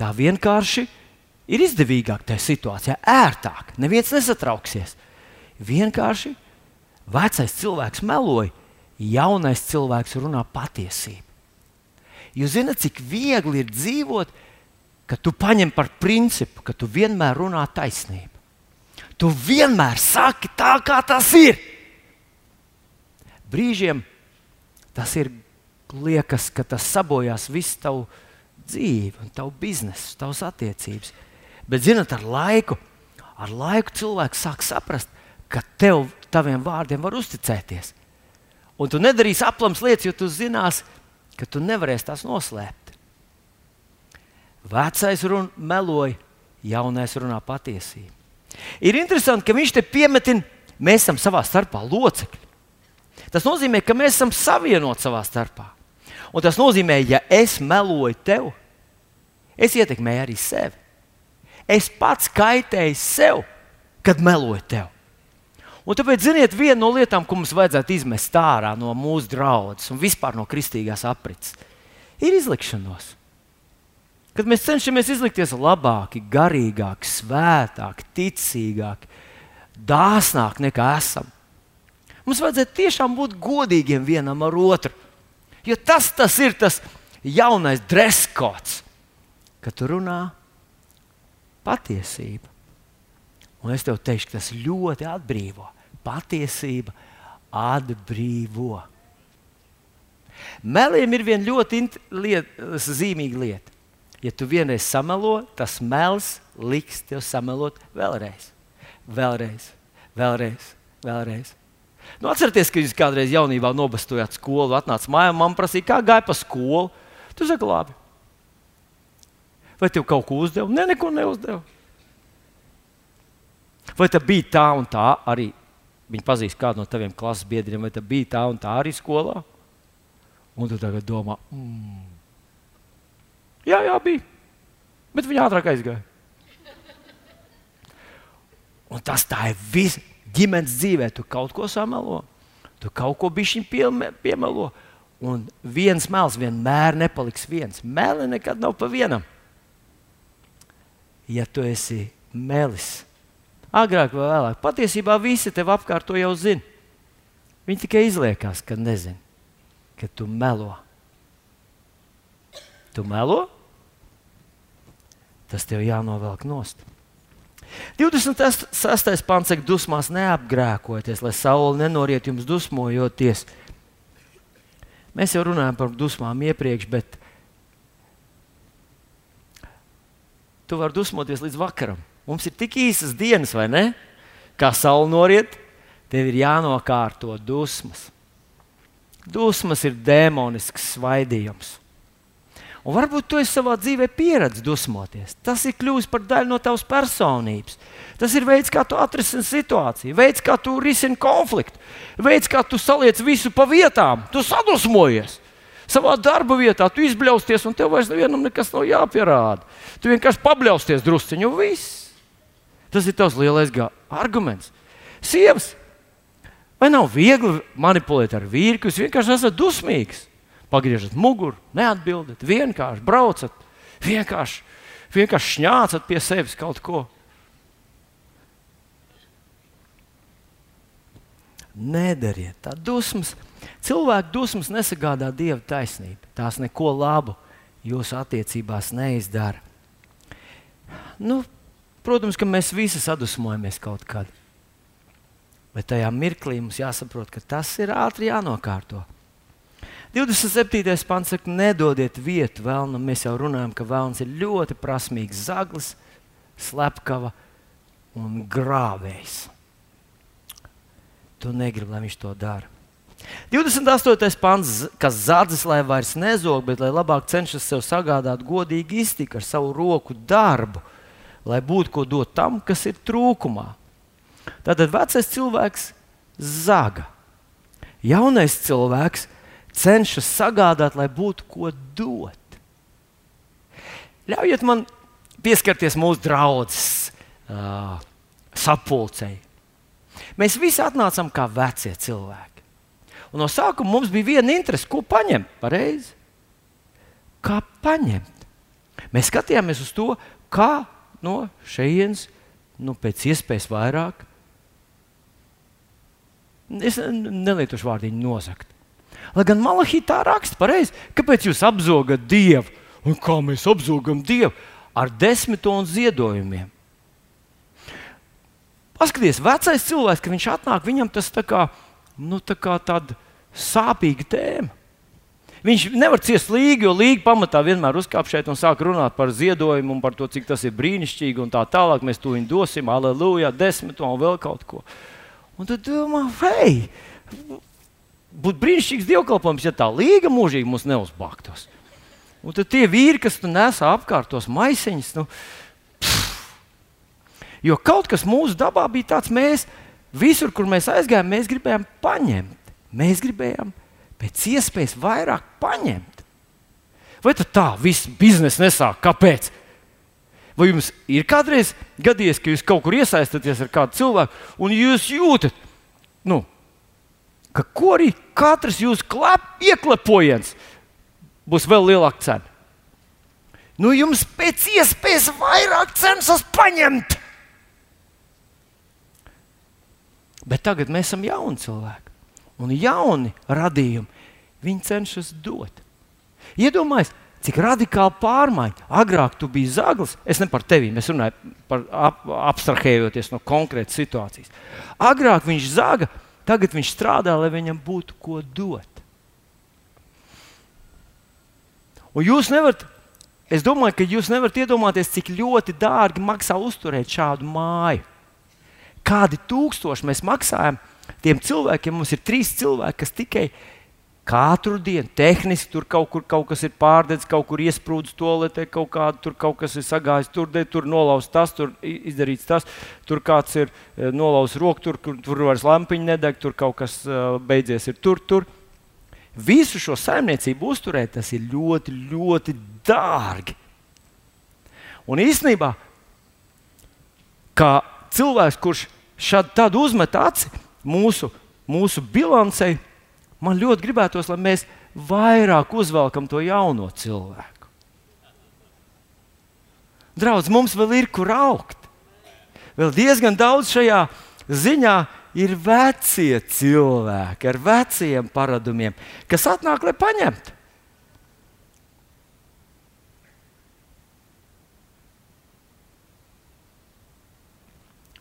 Tā vienkārši ir izdevīgāk tajā situācijā, ērtāk. Neviens nesatrauksies. Vienkārši vecais cilvēks meloja, jaunais cilvēks runā patiesību. Jūs zināt, cik viegli ir dzīvot ka tu paņem par principu, ka tu vienmēr runā taisnību. Tu vienmēr saki tā, kā tas ir. Brīžiem tas ir liekas, ka tas sabojās visu tavu dzīvi, un tavu biznesu, tavas attiecības. Bet, zinot, ar laiku, ar laiku cilvēks sāk saprast, ka tev, taviem vārdiem var uzticēties. Un tu nedarīsi aplams lietas, jo tu zināsi, ka tu nevarēsi tās noslēpt. Vecais runa meloja, jaunais runā patiesību. Ir interesanti, ka viņš te piemetina, mēs esam savā starpā locekļi. Tas nozīmē, ka mēs esam savienoti savā starpā. Un tas nozīmē, ja es meloju tev, es ietekmēju arī sevi. Es pats kaitēju sev, kad meloju tev. Un tāpēc, ziniet, viena no lietām, ko mums vajadzētu izmest ārā no mūsu draudzes un vispār no kristīgās aprits, ir izlikšanos. Kad mēs cenšamies izlikties labāki, garīgāki, svētāki, ticīgāki, dāsnāki nekā esam. Mums vajadzētu tiešām būt godīgiem vienam ar otru. Jo tas, tas ir tas jaunais dreskots, kad tu runā patiesību. Un es tev teikšu, ka tas ļoti atbrīvo. Patiesība atbrīvo. Meliem ir viena ļoti liet, zīmīga lieta. Ja tu vienreiz samelo, tas mels liks tev samelot vēlreiz. Vēlreiz, vēlreiz, vēlreiz. Nu, atcerieties, ka jūs kādreiz jaunībā nobastojāt skolu, atnācāt mājā, man prasīja, kā gāja pa skolu. Tu saki, labi. Vai tev kaut ko uzdeva? Nē, ne, neko neuzdeva. Vai tā bija tā un tā arī? Viņa pazīst kādu no taviem klases biedriem, vai tā bija tā un tā arī skolā? Un tu tagad domā, mm, Jā, jā, bija. Bet viņa ātrāk aizgāja. Un tas tā ir viss ģimenes dzīvē. Tu kaut ko samelo, tu kaut ko bišķiņ piemelo. Un viens mels vienmēr nepaliks viens. Meli nekad nav pa vienam. Ja tu esi melis, agrāk vai vēlāk, patiesībā visi tev apkārt to jau zina. Viņi tikai izliekās, ka nezina, ka tu melo. Tu melo? Tas tev jānovelk nost. 26. pāns saka, dusmās neapgrēkoties, lai saule nenoriet jums dusmojoties. Mēs jau runājam par dusmām iepriekš, bet tu vari dusmoties līdz vakaram. Mums ir tik īsas dienas, vai ne? Kā saule noriet, tev ir jānokārto dusmas. Dusmas ir demonisks svaidījums. Un varbūt tu savā dzīvē pieredzi dusmoties. Tas ir kļuvis par daļu no tavas personības. Tas ir veids, kā tu atrisini situāciju, veids, kā tu risini konfliktu, veids, kā tu saliec visu pa vietām. Tu sadusmojies savā darba vietā, tu izbļausties, un tev vairs nevienam nekas nav jāpierāda. Tu vienkārši pabļausties drusciņu, un viss. Tas ir tavs lielais arguments. Sievas, vai nav viegli manipulēt ar vīru, jūs vienkārši esat dusmīgs? Pagriežat muguru, neatbildat, vienkārši braucat, vienkārši, vienkārši šņācat pie sevis kaut ko. Nedariet tā dusmas. Cilvēku dusmas nesagādā dieva taisnību. Tās neko labu jūsu attiecībās neizdara. Nu, protams, ka mēs visi sadusmojamies kaut kad. Bet tajā mirklī mums jāsaprot, ka tas ir ātri jānokārto. 27. pants saka, nedodiet vietu vēlnam. Mēs jau runājam, ka vēlns ir ļoti prasmīgs zaglis, slepkava un grāvējs. Tu negribi, lai viņš to dara. 28. pants, kas zādzis, lai vairs nezog, bet lai labāk cenšas sev sagādāt godīgu iztiku ar savu roku darbu, lai būtu ko dot tam, kas ir trūkumā. Tātad vecais cilvēks zaga. Jaunais cilvēks cenšas sagādāt, lai būtu ko dot. Ļaujiet man pieskarties mūsu draudzes uh, sapulcei. Mēs visi atnācām kā vecie cilvēki. Un no sākuma mums bija viena interese, ko paņemt. Pareizi? Kā paņemt? Mēs skatījāmies uz to, kā no šejienes nu, pēc iespējas vairāk. Es nelietošu vārdiņu nozagt. Lai gan Malahītā raksta pareizi, kāpēc jūs apzogat Dievu un kā mēs apzogam Dievu ar desmito un ziedojumiem. Paskaties, vecais cilvēks, kad viņš atnāk, viņam tas tā kā, nu, tā kā tāda sāpīga tēma. Viņš nevar ciest līgi, jo līgi pamatā vienmēr uzkāp šeit un sāk runāt par ziedojumu un par to, cik tas ir brīnišķīgi un tā tālāk. Mēs to dosim, aleluja, desmito un vēl kaut ko. Un tad domā, hei, būtu brīnišķīgs dievkalpojums, ja tā līga mūžīgi mūs neuzbāktos. Un tad tie vīri, kas tur nesā apkārt tos maisiņus, nu, pff, jo kaut kas mūsu dabā bija tāds, mēs visur, kur mēs aizgājām, mēs gribējām paņemt. Mēs gribējām pēc iespējas vairāk paņemt. Vai tā viss biznesa nesāk? Kāpēc? Vai jums ir kādreiz gadījies, ka jūs kaut kur iesaistāties ar kādu cilvēku un jūs jūtat, nu, ka ko arī katrs jūsu klep, ieklepojiens būs vēl lielāka cena. Nu, jums pēc iespējas vairāk cenšas paņemt. Bet tagad mēs esam jauni cilvēki. Un jauni radījumi, viņi cenšas dot. Iedomājieties, cik radikāli pārmaiņa. Agrāk tu biji zaglis, es ne par tevi, es runāju par ap, abstrahējoties no konkrētas situācijas. Agrāk viņš zaga, Tagad viņš strādā, lai viņam būtu ko dot. Un jūs nevarat, es domāju, ka jūs nevarat iedomāties, cik ļoti dārgi maksā uzturēt šādu māju. Kādi tūkstoši mēs maksājam tiem cilvēkiem? Mums ir trīs cilvēki, kas tikai Katru dienu tehniski tur kaut kur kaut kas ir pārdedzis, kaut kur iesprūdis toaletē, kaut kāda tur kaut kas ir sagājis, tur, de, tur nolauzts tas, tur izdarīts tas, tur kāds ir eh, nolauzts roku, tur, tur, tur vairs lampiņa nedeg, tur kaut kas uh, beidzies ir tur, tur. Visu šo saimniecību uzturēt, tas ir ļoti, ļoti dārgi. Un īsnībā, kā cilvēks, kurš šādi uzmet aci mūsu, mūsu bilancei, Man ļoti gribētos, lai mēs vairāk uzvelkam to jauno cilvēku. Draudz, mums vēl ir kur augt. Vēl diezgan daudz šajā ziņā ir vecie cilvēki ar veciem paradumiem, kas atnāk, lai paņemtu.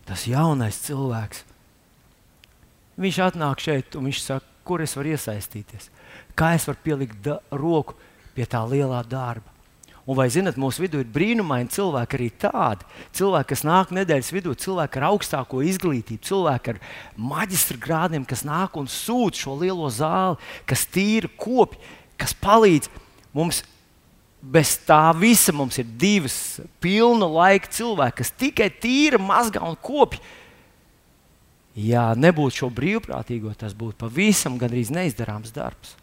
Tas jaunais cilvēks, viņš atnāk šeit un viņš saka, kur es varu iesaistīties, kā es varu pielikt roku pie tā lielā darba. Un vai zinat, mūsu vidū ir brīnumaini cilvēki arī tādi. Cilvēki, kas nāk nedēļas vidū, cilvēki ar augstāko izglītību, cilvēki ar maģistra grādiem, kas nāk un sūta šo lielo zāli, kas tīra kopi, kas palīdz mums. Bez tā visa mums ir divas pilna laika cilvēki, kas tikai tīra, mazgā un kopja. Ja nebūtu šo brīvprātīgo, tas būtu pavisam gandrīz neizdarāms darbs.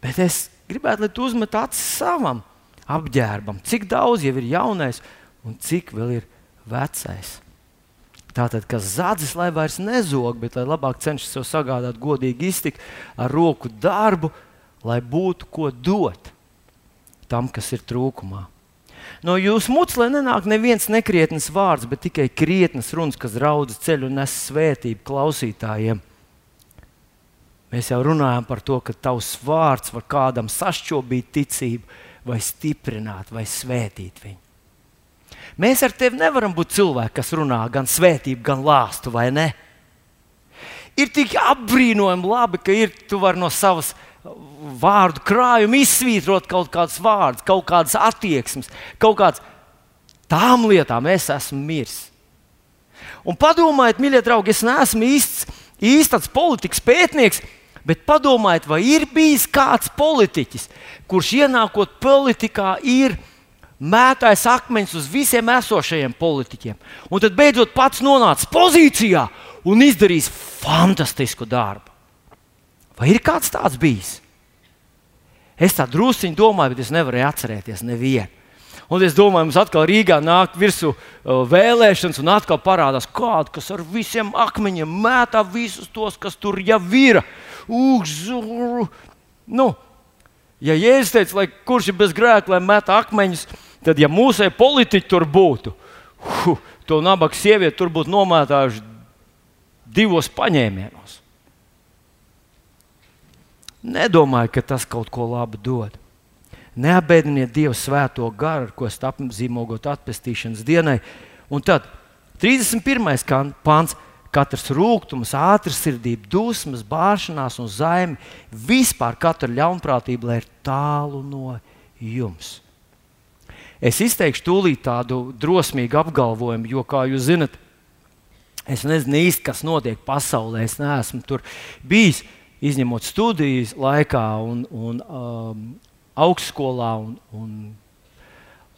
Bet es gribētu, lai tu uzmet acis savam apģērbam, cik daudz jau ir jaunais un cik vēl ir vecais. Tātad, kas zādzis, lai vairs nezog, bet lai labāk cenšas sev sagādāt godīgi iztikt ar roku darbu, lai būtu ko dot tam, kas ir trūkumā. No jūsu mutes, lai nenāk neviens nekrietnes vārds, bet tikai krietnes runas, kas raudz ceļu un nes svētību klausītājiem. Mēs jau runājam par to, ka tavs vārds var kādam sašķobīt ticību, vai stiprināt, vai svētīt viņu. Mēs ar tevi nevaram būt cilvēki, kas runā gan svētību, gan lāstu, vai ne? Ir tik apbrīnojami labi, ka ir, tu vari no savas vārdu krājuma izsvītrot kaut kādus vārdus, kaut kādas attieksmes, kaut kādas tām lietām es esmu miris. Un padomājiet, mīļie draugi, es neesmu īsts, īsts politikas pētnieks, Bet padomājiet, vai ir bijis kāds politiķis, kurš ienākot politikā, ir mētājis akmeņus uz visiem esošajiem politiķiem, un tad beidzot pats nonācis pozīcijā un izdarījis fantastisku darbu. Vai ir kāds tāds bijis? Es tā druskuļi domāju, bet es nevarēju atcerēties nevienu. Un es domāju, mums atkal Rīgā nāk virsū uh, vēlēšanas, un atkal parādās kāds, kas ar visiem akmeņiem mētā visus tos, kas tur jau ir. Nu, ja Jēzus teica, lai kurš ir bez grēka, lai met akmeņus, tad, ja mūsu politiķi tur būtu, hu, to nabaga sievieti tur būtu nomētājuši divos paņēmienos. Nedomāju, ka tas kaut ko labu dod. Neapbēdiniet Dievu svēto garu, ar ko esat apzīmogot atpestīšanas dienai. Un tad 31. pāns. Katrs rūkums, ātrsirdība, dusmas, bāšanās un zaimi, vispār katra ļaunprātība, lai ir tālu no jums. Es izteikšu tūlīt tādu drosmīgu apgalvojumu, jo, kā jūs zinat, es nezinu īsti, kas notiek pasaulē. Es neesmu tur bijis, izņemot studijas laikā un, un um, augstskolā un, un,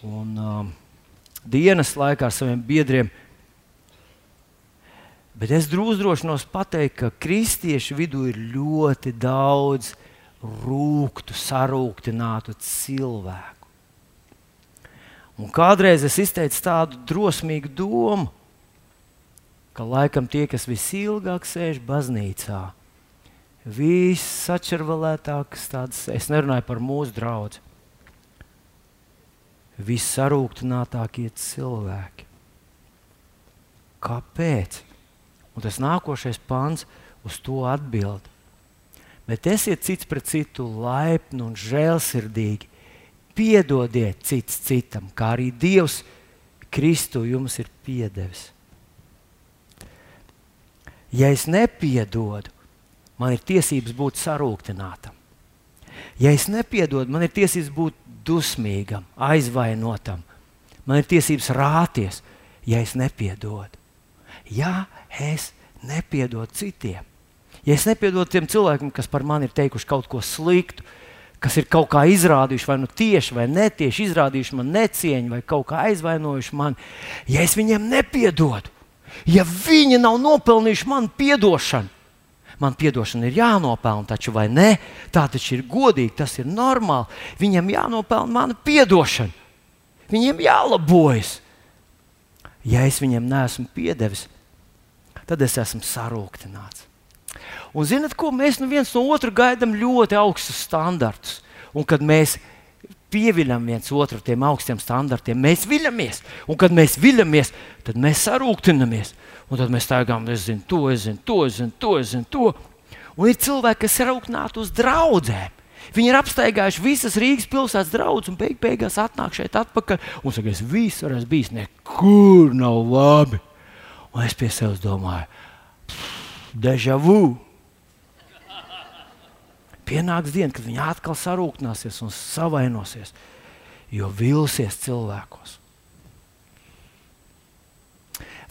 un um, dienas laikā ar saviem biedriem. Bet es uzdrošinos pateikt, ka kristiešu vidū ir ļoti daudz rūktu, sarūktinātu cilvēku. Un kādreiz es izteicu tādu drosmīgu domu, ka laikam tie, kas visilgāk sēž baznīcā, vissačervalētākas tādas, es nerunāju par mūsu draugu, vissarūktinātākie cilvēki. Kāpēc? Un tas nākošais pāns uz to atbild. Bet esiet cits pret citu laipni un žēlsirdīgi. Piedodiet cits citam, kā arī Dievs Kristu jums ir piedevis. Ja es nepiedodu, man ir tiesības būt sarūktinātam. Ja es nepiedodu, man ir tiesības būt dusmīgam, aizvainotam. Man ir tiesības rāties, ja es nepiedodu. Ja es nepiedodu citiem, ja es nepiedodu tiem cilvēkiem, kas par mani ir teikuši kaut ko sliktu, kas ir kaut kā izrādījuši, vai nu tieši vai netieši izrādījuši man necieņu, vai kaut kā aizvainojuši mani, ja es viņiem nepiedodu, ja viņi nav nopelnījuši man atdošanu, man atdošana ir jānopelna, taču vai ne? Tā taču ir godīgi, tas ir normāli. Viņam jānopelna mana atdošana, viņiem jālabojas. Ja es viņam neesmu piedevis, tad es esmu sarūktināts. Un zinat, ko mēs nu viens no otra gaidām ļoti augstus standartus. Un kad mēs pieviļam viens otru tiem augstiem standartiem, mēs viļamies. Un kad mēs viļamies, tad mēs sarūktinamies. Un tad mēs staigājam, es zinu to, es zinu to, es zinu to, es zinu to. Un ir cilvēki, kas ir augstināti uz draugiem. Viņi ir apsteigājuši visas Rīgas pilsētas draugus un beig beigās atnāk šeit atpakaļ un saka, es visur esmu bijis, nekur nav labi. Un es pie sevis domāju, deja vu. pienāks diena, kad viņi atkal sarūktināsies un savainosies, jo vilsies cilvēkos.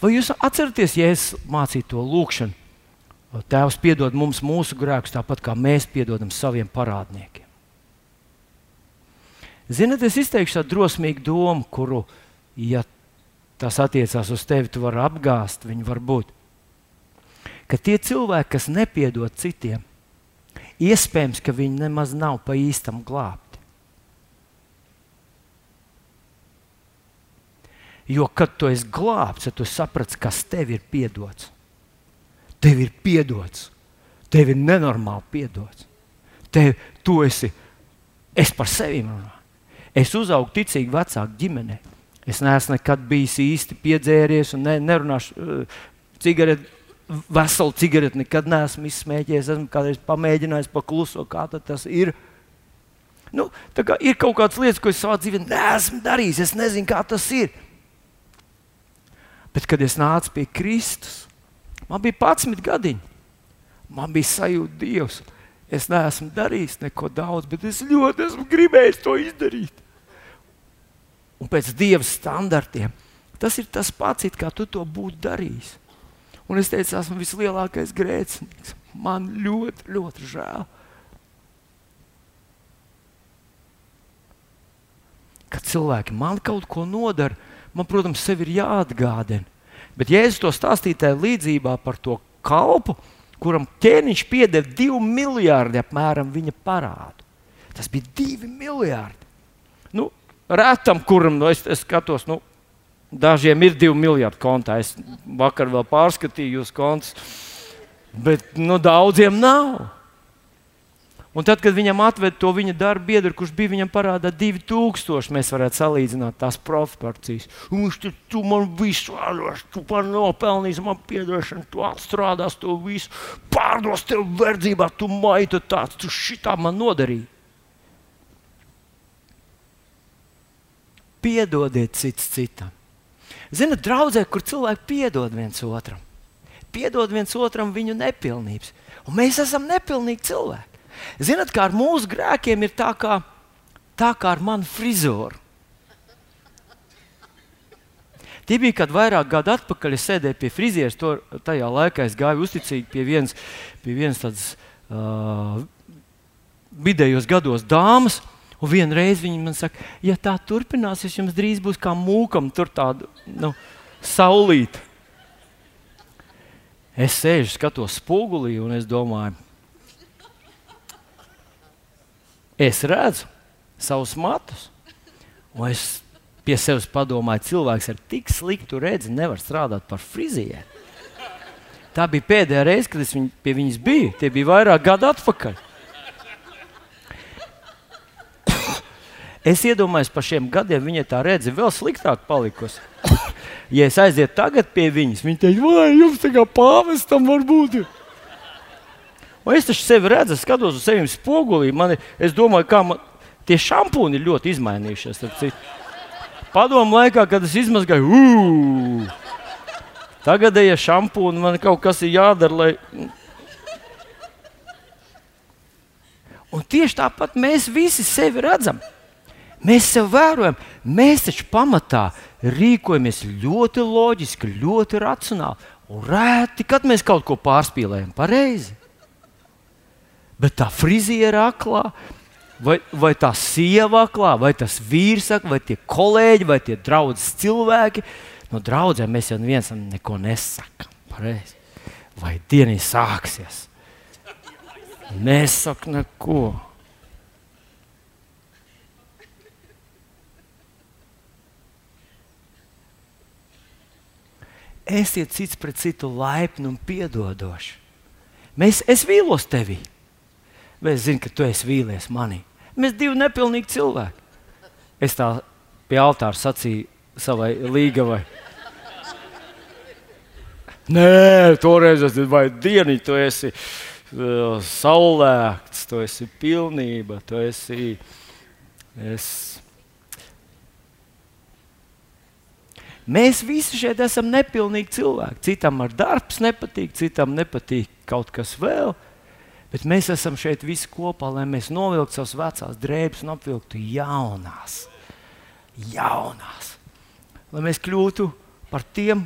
Vai jūs atceraties, ja es mācīju to lūkšanu? Tēvs piedod mums mūsu grēkus, tāpat kā mēs piedodam saviem parādniekiem. Ziniet, es izteikšu tādu drosmīgu domu, kuru, ja tas attiecās uz tevi, tu vari apgāzt. Viņi var būt. Ka tie cilvēki, kas nepiedod citiem, iespējams, ka viņi nemaz nav pa īstam glābti. Jo, kad tu esi glābts, tad tu saprati, kas tev ir piedots. Tev ir piedots, tev ir nenormāli piedots. Tev, tu esi, es par sevi runāju. Es uzaugu ticīgi vecāku ģimenē. Es neesmu nekad bijis īsti piedzēries un ne, nerunāšu uh, cigareti. Veselu cigareti nekad neesmu izsmēķējis. Esmu kādreiz pamēģinājis pakluso, kā tas ir. Nu, ir kaut kādas lietas, ko es savā dzīvē neesmu darījis. Es nezinu, kā tas ir. Bet, kad es nācu pie Kristus, man bija 11 gadiņi. Man bija sajūta, Dievs, es neesmu darījis neko daudz, bet es ļoti esmu gribējis to izdarīt. Un pēc Dieva standartiem tas ir tas pats, kā tu to būtu darījis. Un es teicu, esmu vislielākais grēcinieks. Man ļoti, ļoti žēl. Kad cilvēki man kaut ko nodara, man, protams, sev ir jāatgādina. Bet Jēzus to stāstīja tajā līdzībā par to kalpu, kuram ķēniņš piedeva divu miljardu apmēram viņa parādu. Tas bija divi miljardi. Nu, retam, kuram nu, es, es skatos, nu, dažiem ir divi miljardi kontā. Es vakar vēl pārskatīju jūs kontus, bet nu, daudziem nav. Un tad, kad viņam atveda to viņa darba biedru, kurš bija viņam parādā 2000, mēs varētu salīdzināt tās proporcijas. Viņš tur tu man visu atdos, tu man nopelnīsi, man piedošanu, tu atstrādās to visu, pārdos tev verdzībā, tu maitu tāds, tu šitā man nodarīji. Piedodiet cits citam. Ziniet, draudzē, kur cilvēki piedod viens otram, piedod viens otram viņu nepilnības. Un mēs esam nepilnīgi cilvēki. Ziniet, kā ar mūsu grēkiem ir tā kā, tā kā ar manu frizūru. Tie bija kad vairāk gadu atpakaļ. Es sēdēju pie frizieres. To, tajā laikā es gāju uzticīgi pie vienas, pie vienas tādas uh, vidējos gados dāmas. Un vienreiz viņa man saka, ja tā turpināsies, jums drīz būs kā mūkam, tur tāda nu, saulīta. Es sēžu, skatos spogulī un es domāju, es redzu savus matus, un es pie sevis padomāju, cilvēks ar tik sliktu redzi nevar strādāt par frizieru. Tā bija pēdējā reize, kad es viņ, pie viņas biju. Tie bija vairāk gadu atpakaļ. Es iedomājos, par šiem gadiem viņai tā redze vēl sliktāk palikusi. ja es aizietu tagad pie viņas, viņa teiks, vai jums tā kā pāvestam var būt? Un es taču sevi redzu, skatos uz sevi spogulī. Man, es domāju, kā man tie šampūni ir ļoti izmainījušies. Padomu laikā, kad es izmazgāju, uu, tagadējie ja šampūni man kaut kas ir jādara. Lai... Un tieši tāpat mēs visi sevi redzam. Mēs sev vērojam, mēs taču pamatā rīkojamies ļoti loģiski, ļoti racionāli. Un rēti, kad mēs kaut ko pārspīlējam pareizi. Bet tā friziera aklā, vai, vai tā sieva aklā, vai tas vīrs vai tie kolēģi, vai tie draugi cilvēki. No draugiem mēs jau nevienam neko nesakām. Vai dienā sāksies? Nesaka neko. Esiet cits pret citu laipni un piedodoši. Mēs, es vīlos tevī vai es zinu, ka tu esi vīlies manī. Mēs divi nepilnīgi cilvēki. Es tā pie altāra sacīju savai līgavai. Nē, toreiz es biju dienā, tu esi uh, saulēkts, tu esi pilnība, tu esi. Es... Mēs visi šeit esam nepilnīgi cilvēki. Citam ar darbs nepatīk, citam nepatīk kaut kas vēl. Bet mēs esam šeit visi kopā, lai mēs novilktu savas vecās drēbes un apvilktu jaunās. Jaunās. Lai mēs kļūtu par tiem,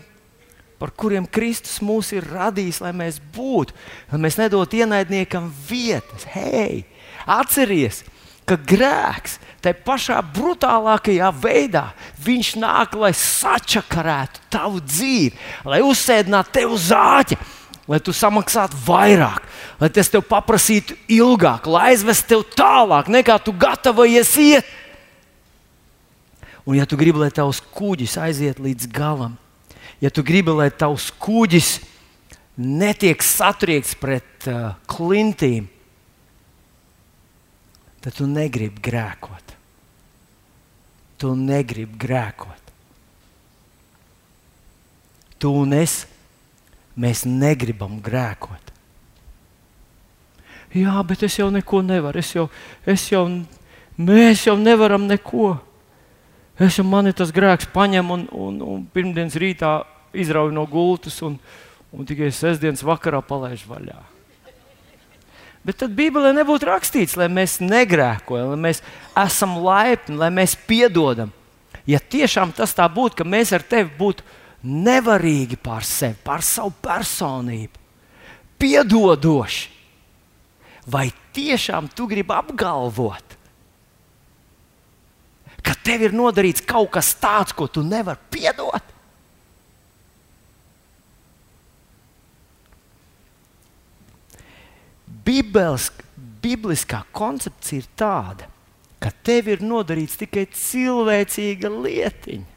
par kuriem Kristus mūs ir radījis, lai mēs būtu. Lai mēs nedotu ienaidniekam vietas. Hei, atcerieties, ka grēks tai pašā brutālākajā veidā viņš nāk, lai sačakarētu tavu dzīvi, lai uzsēdinātu tevi uz āķa lai tu samaksātu vairāk, lai tas tev paprasītu ilgāk, lai aizvestu tevi tālāk, nekā tu gatavojies iet. Un, ja tu gribi, lai tavs kuģis aiziet līdz galam, ja tu gribi, lai tavs kuģis netiek satriekts pret uh, klintīm, tad tu negribi grēkot. Tu negribi grēkot. Tu un es Mēs negribam grēkot. Jā, bet es jau neko nevaru. Es jau, es jau, mēs jau nevaram neko. Es jau mani tas grēks paņem un, un, un pirmdienas rītā izrauju no gultas un, un tikai sestdienas vakarā palaiž vaļā. Bet tad Bībelē nebūtu rakstīts, lai mēs negrēkojam, lai mēs esam laipni, lai mēs piedodam. Ja tiešām tas tā būtu, ka mēs ar tevi būtu nevarīgi pār sevi, pār savu personību, piedodoši. Vai tiešām tu gribi apgalvot, ka tev ir nodarīts kaut kas tāds, ko tu nevari piedot? Bībeles, bibliskā koncepcija ir tāda, ka tev ir nodarīts tikai cilvēcīga lietiņa.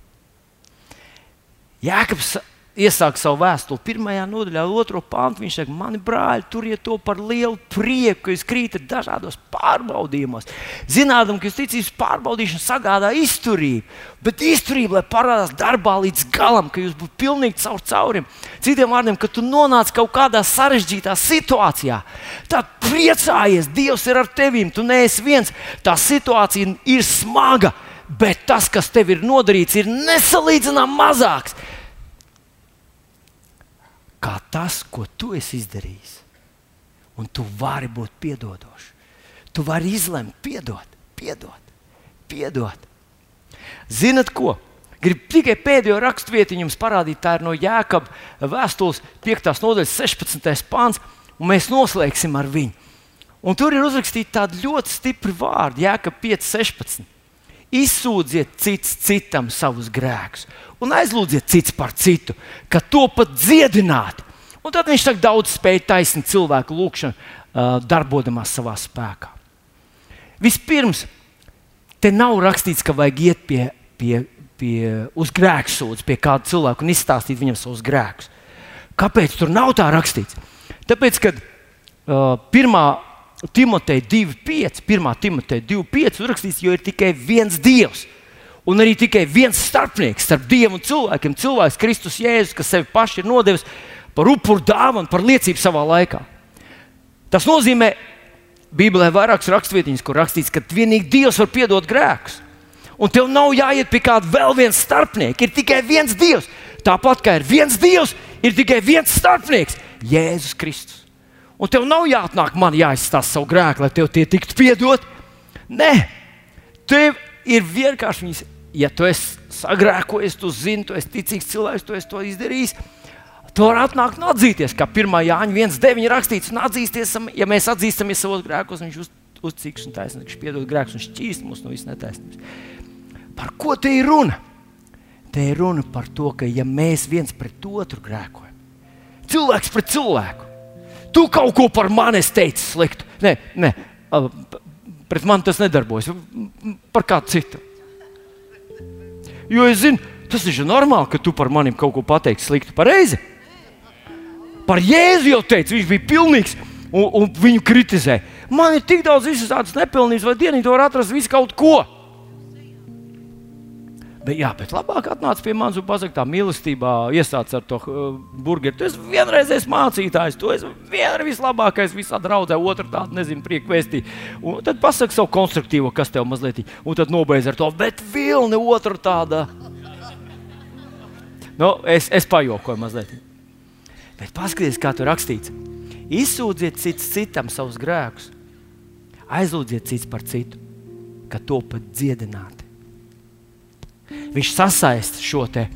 Jēkabs iesāk savu vēstuli pirmajā nodaļā, otro pāntu. Viņš saka, mani brāļi, turiet to par lielu prieku, ka jūs krītat dažādos pārbaudījumos. Zinām, ka jūs ticības pārbaudīšana sagādā izturību, bet izturība, lai parādās darbā līdz galam, ka jūs būtu pilnīgi caur caurim. Citiem vārdiem, ka tu nonāc kaut kādā sarežģītā situācijā, tad priecājies, Dievs ir ar tevi, tu neesi viens. Tā situācija ir smaga bet tas, kas tev ir nodarīts, ir nesalīdzināmāk mazāks kā tas, ko tu esi izdarījis. Un tu vari būt piedodošs. Tu vari izlemt, piedot, piedot, piedot. Zinat ko? Gribu tikai pēdējo raksturvietu jums parādīt. Tā ir no Jēkabas vēstules 5. nodaļas 16. pāns, un mēs noslēgsim ar viņu. Un tur ir uzrakstīti tādi ļoti stipri vārdi, Jēkab 5, 16. Izsūdziet cits citam savus grēkus, un aizlūdziet cits par citu, ka to pat dziedinātu. Un tad viņš saka, daudz spēj taisnīt cilvēku lūgšanu, uh, darbodamās savā spēkā. Vispirms, te nav rakstīts, ka vajag iet pie, pie, pie uz grēksūdzes, pie kāda cilvēka un izstāstīt viņam savus grēkus. Kāpēc tur nav tā rakstīts? Tāpēc, kad uh, pirmā Timoteja 2,5, 1. Timoteja 2,5 uzrakstīts, jo ir tikai viens Dievs. Un arī tikai viens starpnieks starp Dievu un cilvēkiem, cilvēks Kristus Jēzus, kas sevi paši ir nodevis par upuru dāvanu, par liecību savā laikā. Tas nozīmē, Bībelē ir vairākas raksturvietiņas, kur rakstīts, ka vienīgi Dievs var piedot grēkus. Un tev nav jāiet pie kāda vēl viena starpnieka. Ir tikai viens Dievs. Tāpat kā ir viens Dievs, ir tikai viens starpnieks - Jēzus Kristus. Un tev nav jāatnāk man jāizstāsta savu grēku, lai tev tie tiktu piedot. Nē, tev ir vienkārši viņas, ja tu esi sagrēkojies, tu zini, tu esi ticīgs cilvēks, tu esi to izdarījis. Tu vari atnākt un atzīties, kā 1. Jāņa 1.9. rakstīts, un atzīsties, ja mēs atzīstamies savos grēkos, viņš uz, uzcīgs un taisnīgs, piedod grēkus un šķīst mūs no visas netaisnības. Par ko te ir runa? Te ir runa par to, ka ja mēs viens pret otru grēkojam, cilvēks pret cilvēku, tu kaut ko par mani teici sliktu. Nē, nē, pret mani tas nedarbojas. Par kādu citu. Jo es zinu, tas ir normāli, ka tu par mani kaut ko pateiksi sliktu. Pareizi. Par Jēzu jau teicu, viņš bija pilnīgs un, un viņu kritizēja. Man ir tik daudz visas nepilnības, vai dienīgi var atrast visu kaut ko. Bet, jā, bet labāk atnāc pie manis un pasakā, tā mīlestībā iesāc ar to uh, burgeru. Tu esi vienreizējs mācītājs, tu esi vienreiz vislabākais visā draudzē, otru tādu nezinu, prieku vēstī. Un tad pasaki savu konstruktīvo, kas tev mazliet, un tad nobeidz ar to, bet vilni otru tāda. Nu, es, es pajokoju mazliet. Bet paskatieties, kā tur rakstīts. Izsūdziet cits citam savus grēkus, aizlūdziet cits par citu, ka to pat dziedināti. Viņš sasaista šo te,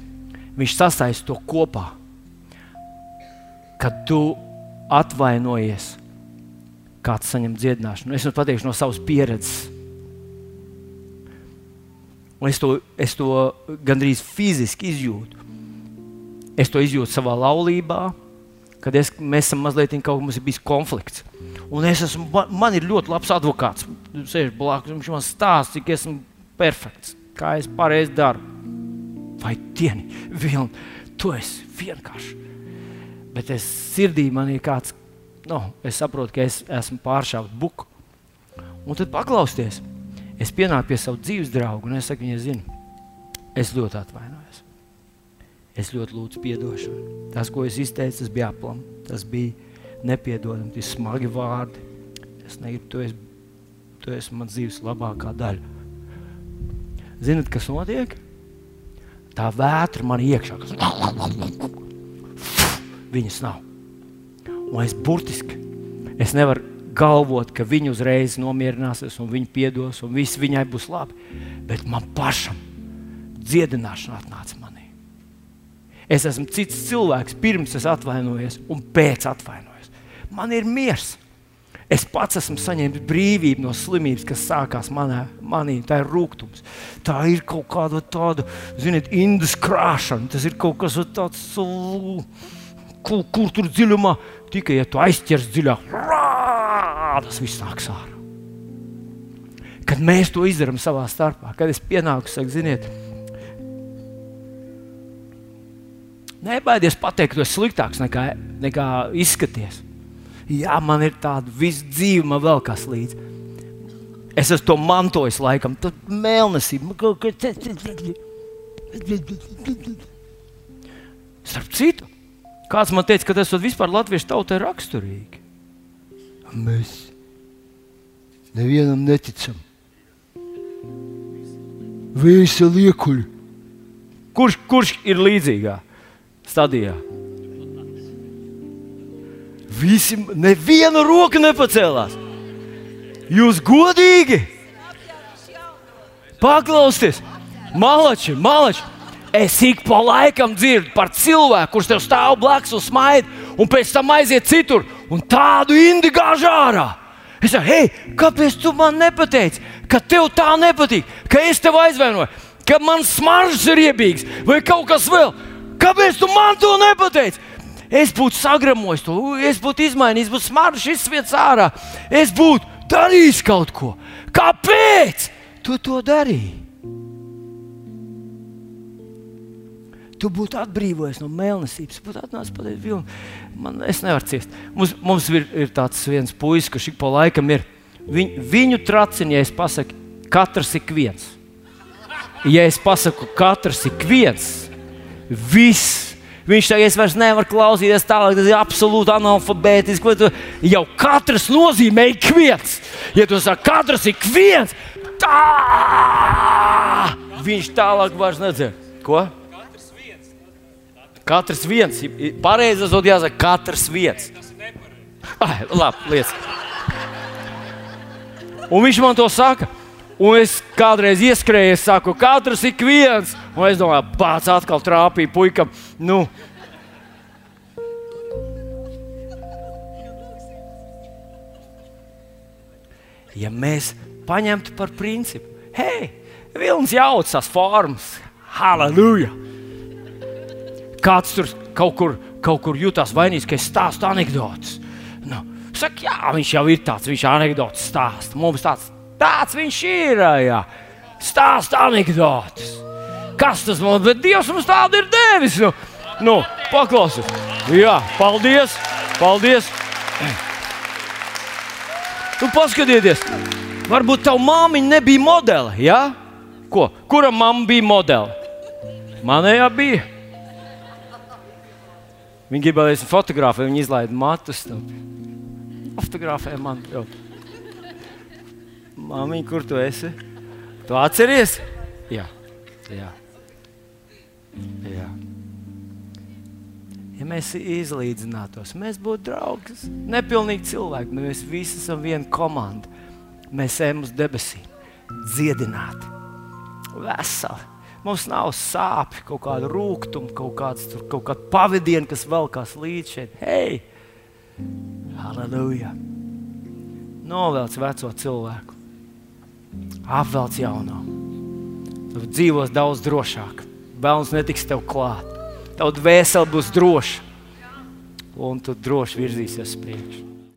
viņš sasaista to kopā. Kad tu atvainojies, kāds saņem dziedināšanu. Es jums pateikšu no savas pieredzes. Un es to, es to gandrīz fiziski izjūtu. Es to izjūtu savā laulībā, kad es, mēs esam mazliet kaut kā mums ir bijis konflikts. Un es esmu, man ir ļoti labs advokāts. Viņš sēž blakus, viņš man stāsta, cik esmu perfekts, kā es pareizi daru. Vai dieni, Vilni, tu esi vienkārši. Bet es sirdī man ir kāds, nu, es saprotu, ka es esmu pāršāvis buku. Un tad paklausties, es pienāku pie savu dzīves draugu un es saku, viņa zina, es ļoti atvainojos. Es ļoti lūdzu atdošanu. Tas, ko es izteicu, tas bija aplam. Tas bija nepiedodami, tie smagi vārdi. Es negribu, tu esi, tu esi mans dzīves labākā daļa. Ziniet, kas notiek? Tā vētra man iekšā. Viņas nav. Un es burtiski es nevaru galvot, ka viņa uzreiz nomierināsies un viņa piedos, un viss viņai būs labi. Bet man pašam dziedināšana atnāca manī. Es esmu cits cilvēks, pirms es atvainojos un pēc atvainojos. Man ir miers. Es pats esmu saņēmis brīvību no slimības, kas sākās manā, manī. Tā ir rūkums. Tā ir kaut kāda tāda, ziniet, indus krāšana. Tas ir kaut kas tāds, kur, kur tur dziļumā, tikai ja tu aizķers dziļāk, tas viss nāks ārā. Kad mēs to izdarām savā starpā, kad es pienāku, saku, ziniet, Nebaidies pateikt, ka tu esi sliktāks nekā, nekā izskaties. Jā, man ir tāda visa dzīve, man vēl kas līdzi. Es esmu to mantojis laikam, tad mēlnesība. Starp citu, kāds man teica, ka tas vispār latviešu tautai raksturīgi. Mēs nevienam neticam. Visi liekuļi. Kurš, kurš ir līdzīgāk? stadijā. Visi, neviena roka nepacēlās. Jūs godīgi paklausieties, malači, malači. Es ik pa laikam dzirdu par cilvēku, kurš tev stāv blakus un smaida, un pēc tam aiziet citur un tādu indigāžu ārā. Es saku, hei, kāpēc tu man nepateici, ka tev tā nepatīk, ka es tev aizvainoju, ka man smaržas ir iebīgs vai kaut kas vēl? Kāpēc tu man to nepateici? Es būtu sagramojis to, es būtu izmainījis, būtu smaržs izsviets ārā, es būtu darījis kaut ko. Kāpēc tu to darīji? Tu būtu atbrīvojies no mēlnesības, būtu atnācis pateikt, Vilni, man es nevaru ciest. Mums, mums ir, ir tāds viens puisis, kurš ik pa laikam ir. Viņ, viņu tracina, ja es pasaku, katrs ik viens. Ja es pasaku, katrs ik viens, Viss. Viņš teica, es vairs nevaru klausīties tālāk, tas ir absolūti analfabētiski. Jau katrs nozīmē ik viens. Ja tu saki, katrs ir viens, tā viņš tālāk vairs nedzird. Ko? Katrs viens. Katrs viens. Pareizi tas jāsaka, katrs viens. Ai, labi, liec. Un viņš man to saka. Un es kādreiz ieskrēju, es saku, katrs ik viens. Un es domāju, pats atkal trāpīja puikam. Nu. Ja mēs paņemtu par principu, hei, vilnis jauc tās formas, halleluja! Kāds tur kaut kur, kaut kur jutās vainīgs, ka es stāstu anekdotus. Nu, saka, jā, viņš jau ir tāds, viņš anekdotus stāsta. Mums tāds Tāds viņš ir. Jā. Stāsta anekdotus. Kas tas mums ir? Dievs mums tādu ir devis. Nu, nu, paklausies. Jā, paldies. Paldies. Nu, paskatieties, varbūt tā māmiņa nebija modele. Ja? Ko? Kura mamma bija modele? Manējā bija. Viņa gribēja, lai es fotografēju, viņa izlaida matus. Fotografēja man. Jau. Māmiņa, kur tu esi? Tu atceries? Jā, jā. jā. Ja mēs izlīdzinātos, mēs būtu draugi, nepilnīgi cilvēki, bet mēs visi esam viena komanda. Mēs ejam uz debesīm, dziedināti, veseli. Mums nav sāpju, kaut kāda rūkuma, kaut kāds tur, kaut kāda pavadiena, kas velkās līdz šeit. Hei! Halleluja! Novelc veco cilvēku, apvelc jauno. Tu dzīvos daudz drošāk. Bēlns netiks tev klāt. Tavs dvēsele būs droša, un tu droši virzīsies uz priekšu.